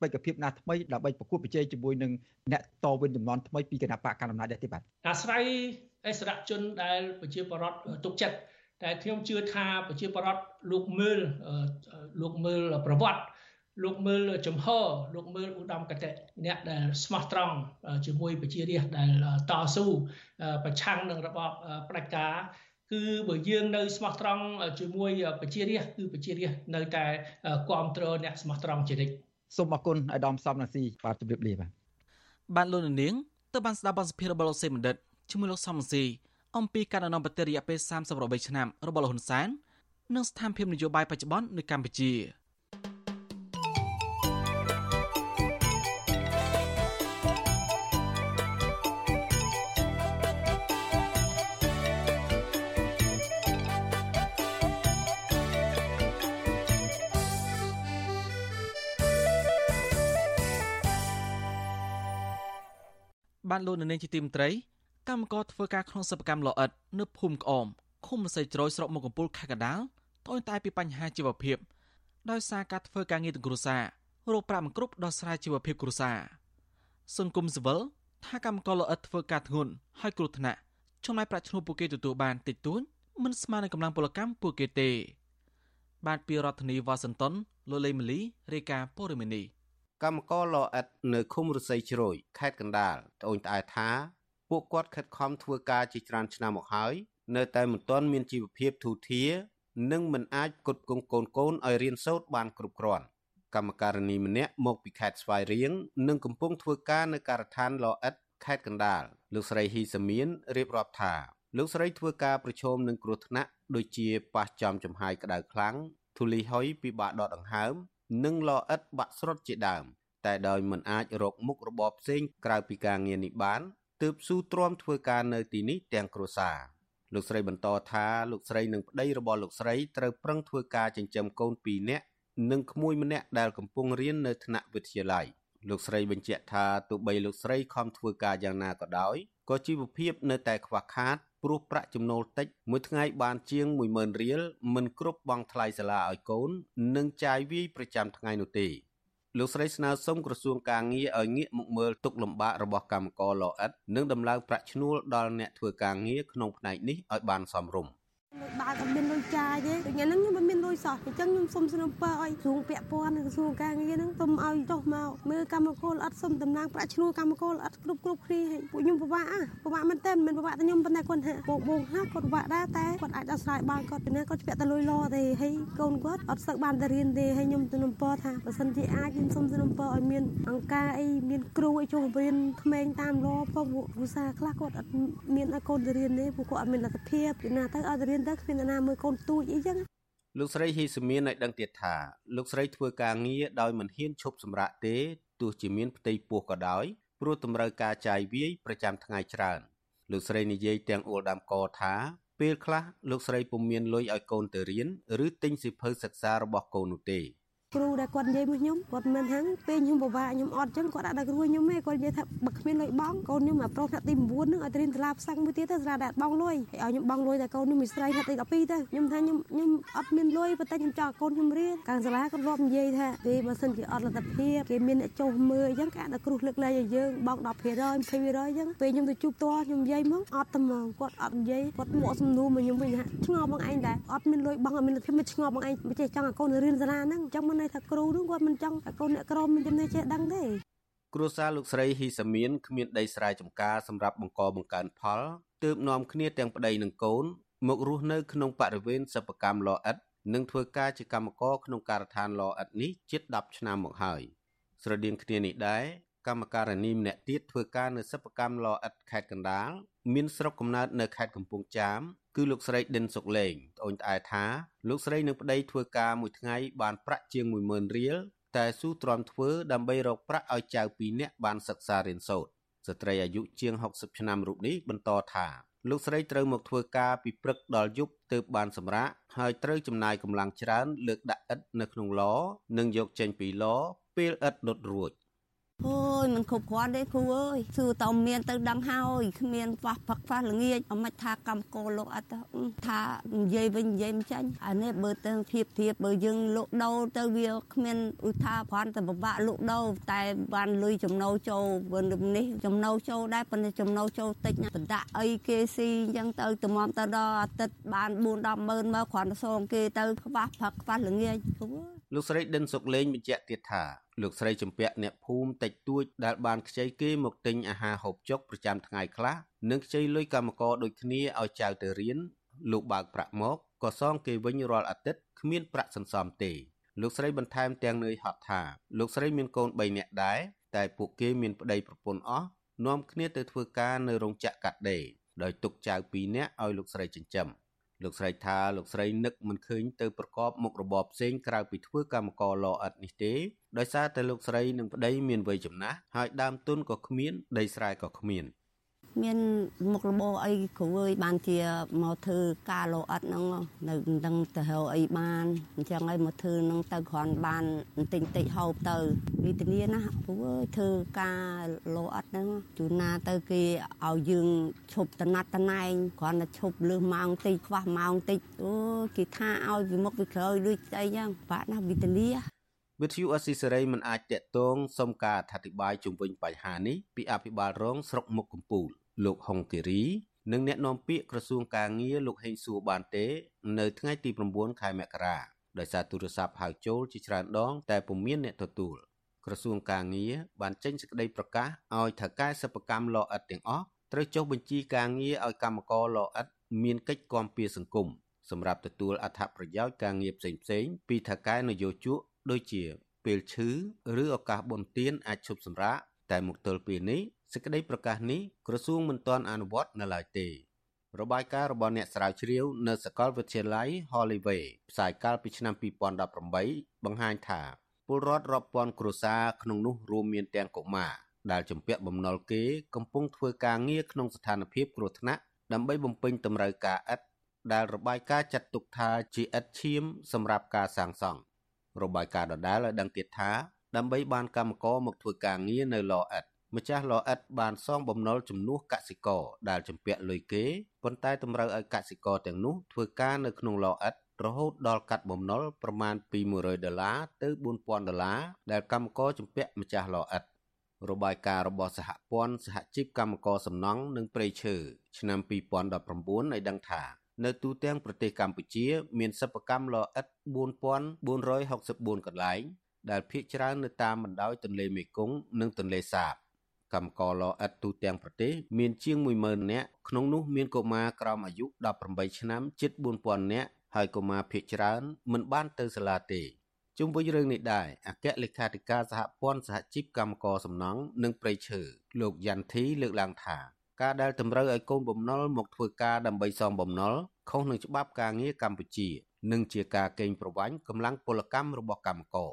បេក្ខភាពណាថ្មីដើម្បីប្រកួតប្រជែងជាមួយនឹងអ្នកតវិញចំនួនថ្មីពីគណៈបកកណ្ដាលអំណាចដែរទេបាទអាស្រ័យអិសរជនដែលប្រជាពលរដ្ឋទុកចិត្ត តែខ្ញុំជឿថាប្រជាពលរដ្ឋលោកមើលលោកមើលប្រវត្តិលោកមើលចំហលោកមើលឧត្តមកតេអ្នកដែលស្មោះត្រង់ជាមួយប្រជារាស្ត្រដែលតស៊ូប្រឆាំងនឹងរបបផ្ដាច់ការគឺបើយើងនៅស្មោះត្រង់ជាមួយប្រជារាស្ត្រគឺប្រជារាស្ត្រនៅតែគ្រប់គ្រងអ្នកស្មោះត្រង់ជានិច្ចសូមអរគុណអាយដាមសំណាស៊ីបាទជម្រាបលាបាទបាទលោកនាងទៅបានស្ដាប់បទសភារបស់លោកសេមណ្ឌិតជាមួយលោកសំស៊ី អំពីការអនុមប្រទេសរយៈពេល38ឆ្នាំរបស់លោកហ៊ុនសែននិងស្ថានភាពនយោបាយបច្ចុប្បន្ននៅកម្ពុជាបានលោកនៅនាងជាទីមត្រី កម្មករធ្វើការក្នុងសិប្បកម្មលអិតនៅភូមិក្អមឃុំសីជ្រោយស្រុកមុខកំពូលខេត្តកដាលត្អូញត្អែពីបញ្ហាជីវភាពដោយសារការធ្វើការងារទាំងគ្រួសាររោគប្រាក់មិនគ្រប់ដោះស្រាយជីវភាពគ្រួសារសង្គមស៊ីវិលថាកម្មករលអិតធ្វើការធ្ងន់ហើយគ្រោះថ្នាក់ចំណាយប្រាក់ឈ្នួលពួកគេទទួលបានតិចតួចមិនស្មើនឹងកម្លាំងពលកម្មពួកគេទេ បានពីរដ្ឋធានីវ៉ាស៊ីនតោនលោកលេម៉ាលីរាយការណ៍ព័ត៌មាននេះកម្មករលអិតនៅឃុំរស័យជ្រោយខេត្តកណ្ដាលត្អូញត្អែថា ពួកគាត់ខិតខំធ្វើការជាច្រើនឆ្នាំមកហើយនៅតែមិនទាន់មានជីវភាពធូរធារនិងមិនអាចផ្គត់ផ្គង់កូនកូនឲ្យរៀនសូត្របានគ្រប់គ្រាន់កម្មការនីម្នាក់មកពីខេត្តស្វាយរៀងនិងកំពុងធ្វើការនៅការដ្ឋានលអិតខេត្តកណ្ដាលលោកស្រីហ៊ីសាមៀនរៀបរាប់ថាលោកស្រីធ្វើការប្រឈមនឹងគ្រោះថ្នាក់ដូចជាប៉ះចំចំហាយក្តៅខ្លាំងធូលីហុយពិបាកដកដង្ហើម និងលអិតបាក់ស្រុតជាដើម តែដោយមិនអាចរកមុខរបរផ្សេងក្រៅពីការងារនេះបាន ទើបស៊ូទ្រាំធ្វើការនៅទីនេះទាំងគ្រួសារលោកស្រីបន្តថាលោកស្រីនិងប្តីរបស់លោកស្រីត្រូវប្រឹងធ្វើការចិញ្ចឹមកូន2នាក់និងក្មួយម្នាក់ដែលកំពុងរៀននៅថ្នាក់វិទ្យាល័យលោកស្រីបញ្ជាក់ថាទោះបីលោកស្រីខំធ្វើការយ៉ាងណាក៏ដោយក៏ជីវភាពនៅតែខ្វះខាតព្រោះប្រាក់ចំណូលតិចមួយថ្ងៃបានជាង10000រៀលមិនគ្រប់បង់ថ្លៃសាលាឲ្យកូន និងចាយវាយប្រចាំថ្ងៃនោះទេ លោកស្រីស្នើសុំក្រសួងការងារឲ្យងាកមកមើលទុកលំបាករបស់កម្មករលអិតនិងដំឡើងប្រាក់ឈ្នួលដល់អ្នកធ្វើការងារក្នុងផ្នែកនេះឲ្យបានសមរម្យ បើអត់មានលុយចាយទេថ្ងៃហ្នឹងខ្ញុំមិនមានលុយសោះអញ្ចឹងខ្ញុំសុំស្នើពើឲ្យក្រសួងពាក់ព័ន្ធនិងក្រសួងការងារហ្នឹងសុំឲ្យចុះមកមើលកម្មករអត់សុំតំណាងប្រាក់ឈ្នួលកម្មករអត់គ្រប់គ្រប់គ្នាឲ្យពួកខ្ញុំពិបាកអាពិបាកមែនតើមិនពិបាកតែខ្ញុំប៉ុន្តែគាត់ថាបងបងខ្លះគាត់ពិបាកដែរតែគាត់អាចដោះស្រាយបានគាត់ពីណាគាត់ពាក់តែលុយលទេហើយកូនគាត់អត់សឹកបានទៅរៀនទេហើយខ្ញុំទៅនំពរថាបើសិនជាអាចខ្ញុំសុំទៅនំពរឲ្យមានអង្គការអីមានគ្រូអីចូលរៀនក្មេងតាមលផងពួកគ្រូសាខ្លះគាត់អត់មានឲ្យកូនទៅរៀនទេពួកគាត់អត់មានលទ្ធភាពពីណាទៅឲ្យទៅរៀនទៅគ្មានណាមើលកូនទូចអីចឹងលោកស្រីហ៊ីសមានឲ្យដឹងទៀតថាលោកស្រីធ្វើការងារដោយមិនហ៊ានឈប់សម្រាកទេទោះជាមានផ្ទៃពោះក៏ដោយព្រោះតម្រូវការចាយវាយប្រចាំថ្ងៃច្រើនលោកស្រីនិយាយទាំងអួលដាំកថាពេលខ្លះលោកស្រីពុំមានលុយឲ្យកូនទៅរៀនឬទិញសៀវភៅសិក្សារបស់កូននោះទេ គ្រូដែលគាត់និយាយមួយខ្ញុំគាត់មិនថាពេលខ្ញុំពិបាកខ្ញុំអត់ចឹងគាត់ដាក់ដល់គ្រូខ្ញុំទេគាត់និយាយថាបើគ្មានលុយបង់កូនខ្ញុំមកប្រុសថ្នាក់ទី9ហ្នឹងឲ្យទៅរៀនសាលាផ្សឹងមួយទៀតទៅសាលាដែលបង់លុយឲ្យខ្ញុំបង់លុយតែកូនខ្ញុំមួយស្រីថ្នាក់ទី12ទៅខ្ញុំថាខ្ញុំខ្ញុំអត់មានលុយប៉ុន្តែខ្ញុំចង់ឲ្យកូនខ្ញុំរៀនកាងសាលាគាត់រាប់និយាយថាពេលបើសិនជាអត់លទ្ធភាពគេមានអ្នកចុះមើលអញ្ចឹងគេដាក់គ្រូលើកលែងឲ្យយើងបង់10% 20%អញ្ចឹងពេលខ្ញុំទៅជួបតោះខ្ញុំនិយាយមកអត់តែហ្មងគាត់អត់និយាយគាត់មកសំណួរមកខ្ញុំវិញថាឆ្ងល់បងឯងដែរអត់មានលុយបង់អត់មានលទ្ធភាពមិនឆ្ងល់បងឯងមិនចេះចង់ឲ្យកូនរៀនសាលាហ្នឹងអញ្ចឹងមិនន័យថាគ្រូហ្នឹងគាត់គាត់មិនចង់ឲ្យកូនអ្នកក្រមានចំណេះចេះដឹងទេគ្រួសារលោកស្រីហ៊ីសាមៀនគ្មានដីស្រែចម្ការសម្រាប់បង្កបង្កើនផលទើបនាំគ្នាទាំងប្តីនិងកូន មករស់នៅក្នុងបរិវេណសិប្បកម្មលអិតនិងធ្វើការជាកម្មករក្នុងការដ្ឋានលអិតនេះជិត10ឆ្នាំមកហើយស្រដៀងគ្នានេះដែរកម្មការនីម្នាក់ទៀតធ្វើការនៅសិប្បកម្មលអិតខេត្តកណ្ដាលមានស្រុកកំណើតនៅខេត្តកំពង់ចាម គឺលោកស្រីដិនសុកលេងត្អូញត្អែថាលោកស្រីនឹងប្តីធ្វើការមួយថ្ងៃបានប្រាក់ជាង10000រៀលតែស៊ូទ្រាំធ្វើដើម្បីរកប្រាក់ឲ្យចៅពីរនាក់បានសិក្សារៀនសូត្រស្ត្រីអាយុជាង60ឆ្នាំរូបនេះបន្តថាលោកស្រីត្រូវមកធ្វើការពីព្រឹកដល់យប់ទើបបានសម្រាកហើយត្រូវចំណាយកម្លាំងច្រើនលើកដាក់ឥដ្ឋនៅក្នុងឡនិងយកចេញពីឡពេលឥដ្ឋដុតរួច អូយมันគ្រប់គ្រាន់ទេគ្រូអើយសួរតើមានទៅដឹងហើយគ្មានខ្វះផឹកខ្វះល្ងាចអមិនថាកម្មកោលោកអត់ថានិយាយវិញនិយាយមិនចាញ់អានេះបើទៅធៀបធៀបបើយើងលក់ដូរទៅវាគ្មានឧថាគ្រាន់តែពិបាកលក់ដូរតែបានលុយចំណូលចូលបើនេះចំណូលចូលដែរប៉ុន្តែចំណូលចូលតិចណាបណ្ដាក់អីគេស៊ីអញ្ចឹងទៅតម្រាំទៅដល់អាទិត្យបាន4 10ម៉ឺនមកគ្រាន់តែសងគេទៅខ្វះផឹកខ្វះល្ងាចគ្រូ លោកស្រីដិនសុកលេងបញ្ជាក់ទៀតថាលោកស្រីចម្ពាក់អ្នកភូមិតិចតួចដែលបានខ្ចីគេមកទិញអាហារហូបចុកប្រចាំថ្ងៃខ្លះនិងខ្ចីលុយកម្មករដូចគ្នាឲ្យចៅទៅរៀនលោកបើកប្រាក់មកក៏សងគេវិញរាល់អាទិត្យគ្មានប្រាក់សន្សំទេលោកស្រីបន្ថែមទាំងនឿយហត់ថាលោកស្រីមានកូន3នាក់ដែរតែពួកគេមានប្តីប្រពន្ធអស់នាំគ្នាទៅធ្វើការនៅរោងចក្រកាត់ដេរដោយទុកចៅ2នាក់ឲ្យលោកស្រីចិញ្ចឹម លោកស្រីថាលោកស្រីនឹកមិនឃើញទៅប្រកបមុខរបរផ្សេងក្រៅពីធ្វើកម្មករលអិតនេះទេដោយសារតែលោកស្រីនិងប្តីមានវ័យចំណាស់ហើយដើមទុនក៏គ្មានដីស្រែក៏គ្មាន។ មានមុខរបរអីគ្រូអើយបានជាមកធ្វើការលោអត់ហ្នឹងនៅនឹងទៅរកអីបានអញ្ចឹងហើយមកធ្វើហ្នឹងទៅគ្រាន់បានបន្តិចបន្តិចហូបទៅវិធានាណាគ្រូអើយធ្វើការលោអត់ហ្នឹងជួនណាទៅគេឲ្យយើងឈប់តណាត់តណែងគ្រាន់តែឈប់លឺម៉ោងតិចខ្វះម៉ោងតិចអូគេថាឲ្យពីមុខពីក្រោយដូចស្អីចឹងបាក់ណាវិធានាវិទ្យុអស៊ីសេរីមិនអាចតាក់ទងសុំការអធិប្បាយជុំវិញបញ្ហានេះពីអភិបាលរងស្រុកមុខកំពូល លោកហុងគិរីនិងអ្នកនាំពាក្យក្រសួងកាងារលោកហេងសួរបានទេ នៅថ្ងៃទី9ខែមករាដោយសារទូរស័ព្ទហៅចូលជាច្រើនដង តែពុំមានអ្នកទទួលក្រសួងកាងារបានចេញសេចក្តីប្រកាសឲ្យថៅកែសិប្បកម្មលអិតទាំងអស់ត្រូវចុះបញ្ជីការងារឲ្យកម្មករលអិតមានកិច្ចគាំពៀសង្គមសម្រាប់ទទួលអត្ថប្រយោជន៍ការងារផ្សេងៗពីថៅកែនយោជកដូចជាពេលឈឺឬឱកាសបុណ្យទានអាចឈប់សម្រាកតែមកទល់ពេលនេះ សេចក្តីប្រកាសនេះក្រសួងមិនទាន់អនុវត្តនៅឡើយទេរបាយការណ៍របស់អ្នកស្រាវជ្រាវនៅសាកលវិទ្យាល័យ Holloway ផ្សាយកាលពីឆ្នាំ2018បង្ហាញថាពលរដ្ឋរាប់ពាន់គ្រួសារក្នុងនោះរួមមានទាំងកុមារដែលជំពាក់បំណុលគេកំពុងធ្វើការងារក្នុងស្ថានភាពគ្រោះថ្នាក់ដើម្បីបំពេញតម្រូវការឥដ្ឋដែលរបាយការណ៍ចាត់ទុកថាជាឥដ្ឋឈាមសម្រាប់ការសាងសង់របាយការណ៍ដដែលឲ្យដឹងទៀតថាដើម្បីបានកម្មករមកធ្វើការងារនៅឡឥត្ត ម្ចាស់លអិតបានសងបំណុលជំនួសកសិករដែលជំពាក់លុយគេប៉ុន្តែតម្រូវឲ្យកសិករទាំងនោះធ្វើការនៅក្នុងលអិតរហូតដល់កាត់បំណុលប្រមាណពី100ដុល្លារទៅ4000ដុល្លារដែលកម្មករជំពាក់ម្ចាស់លអិតរបាយការណ៍របស់សហព័ន្ធសហជីពកម្មករសំណង់និងព្រៃឈើឆ្នាំ2019ឲ្យដឹងថានៅទូទាំងប្រទេសកម្ពុជា មានសិប្បកម្មលអិត4464កន្លែងដែលភ្នាក់ច្រើននៅតាមបណ្ដោយទន្លេមេគង្គនិងទន្លេសាប កម្មករលអិតទូទាំងប្រទេសមានជាង10000នាក់ក្នុងនោះមានកុមារក្រោមអាយុ18ឆ្នាំជិត4000នាក់ហើយកុមារភ័យច្រើនមិនបានទៅសាលាទេជុំវិញរឿងនេះដែរអគ្គលេខាធិការសហព័ន្ធសហជីពកម្មករសំណង់និងប្រៃឈើលោកយ៉ាន់ធីលើកឡើងថាការដែលតម្រូវឲ្យកូនបំណុលមកធ្វើការដើម្បីសងបំណុលខុសនឹងច្បាប់ការងារកម្ពុជានិងជាការកេងប្រវ័ញ្ចកម្លាំងពលកម្មរបស់កម្មករ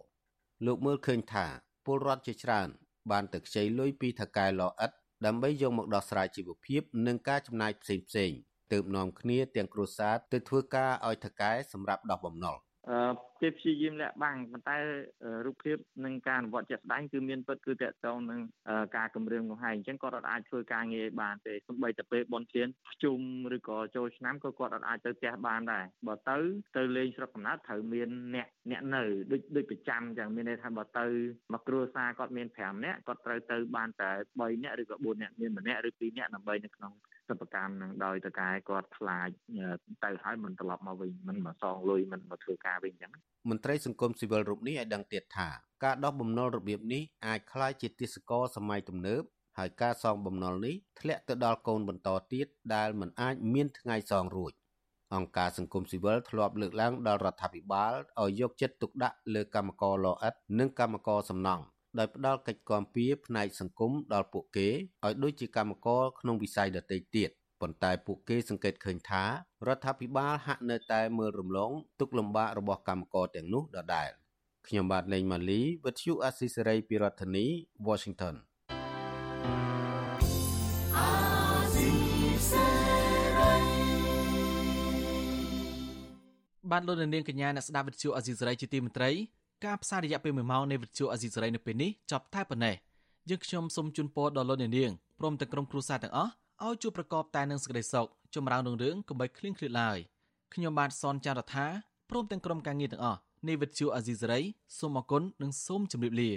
លោកមើលឃើញថាពលរដ្ឋជាច្រើន បានទៅខ្ចីលុយពីថកែលអិតដើម្បីយកមកដោះស្រាយជីវភាពនិងការចំណាយផ្សេងផ្សេងទើបនាំគ្នាទាំងគ្រួសារទៅធ្វើការឲ្យថកែសម្រាប់ដោះបំណុល គេព្យាយាមលាក់បាំងប៉ុន្តែរូបភាពនិងការអនុវត្តជាក់ស្ដែងគឺមានពិតគឺតកតងនឹងការគម្រាមកំហែងអញ្ចឹងគាត់អាចធ្វើការងារបានទេសូម្បីតែពេលបនជៀនជុំឬក៏ចូលឆ្នាំក៏គាត់អាចទៅផ្ទះបានដែរបើទៅទៅលេងស្រុកកំណើតត្រូវមានអ្នកអ្នកនៅដូចដូចប្រចាំអញ្ចឹងមានន័យថាបើទៅមកគ្រួសារគាត់មាន5នាក់គាត់ត្រូវទៅបានតែ3នាក់ឬក៏4នាក់មានម្នាក់ឬ2នាក់ដើម្បីនៅក្នុង សិប្បកម្មនឹងដោយតកែគាត់ខ្លាចទៅហើយមិនត្រឡប់មកវិញមិនមកសងលុយមិនមកធ្វើការវិញអញ្ចឹងមន្ត្រីសង្គមស៊ីវិលរូបនេះឲ្យដឹងទៀតថាការដោះបំណុលរបៀបនេះអាចคล้ายជាទេសកលសម័យទំនើបហើយការសងបំណុលនេះធ្លាក់ទៅដល់កូនបន្តទៀតដែលមិនអាចមានថ្ងៃសងរួចអង្គការសង្គមស៊ីវិលធ្លាប់លើកឡើងដល់រដ្ឋាភិបាលឲ្យយកចិត្តទុកដាក់លើកម្មករលអិតនិងកម្មករសំណង់ ដោយផ្ដល់កិច្ចគាំពារផ្នែកសង្គមដល់ពួកគេឲ្យដូចជាកម្មករក្នុងវិស័យដទៃទៀតប៉ុន្តែពួកគេសង្កេតឃើញថារដ្ឋាភិបាលហាក់នៅតែមើលរំលងទុកលំបាករបស់កម្មករទាំងនោះដដែលខ្ញុំបាទលេងម៉ាលីវិទ្យុអាស៊ីសេរីពីរដ្ឋធានី Washington បានលោកនាងកញ្ញាអ្នកស្ដាប់វិទ្យុអាស៊ីសេរីជាទីមេត្រី ការផ្សាយរយៈពេល1ម៉ោងនៃវិទ្យុអាស៊ីសេរីនៅពេលនេះចប់តែប៉ុណ្ណេះយើងខ្ញុំសូមជូនពរដល់លោកអ្នកនាងព្រមទាំងក្រុមគ្រួសារទាំងអស់ឲ្យជួបប្រកបតែនឹងសេចក្តីសុខចម្រើនរុងរឿងកុំបីឃ្លៀងឃ្លាតឡើយខ្ញុំបាទសនចាររថាព្រមទាំងក្រុមការងារទាំងអស់នៃវិទ្យុអាស៊ីសេរីសូមអគុណនិងសូមជម្រាបលា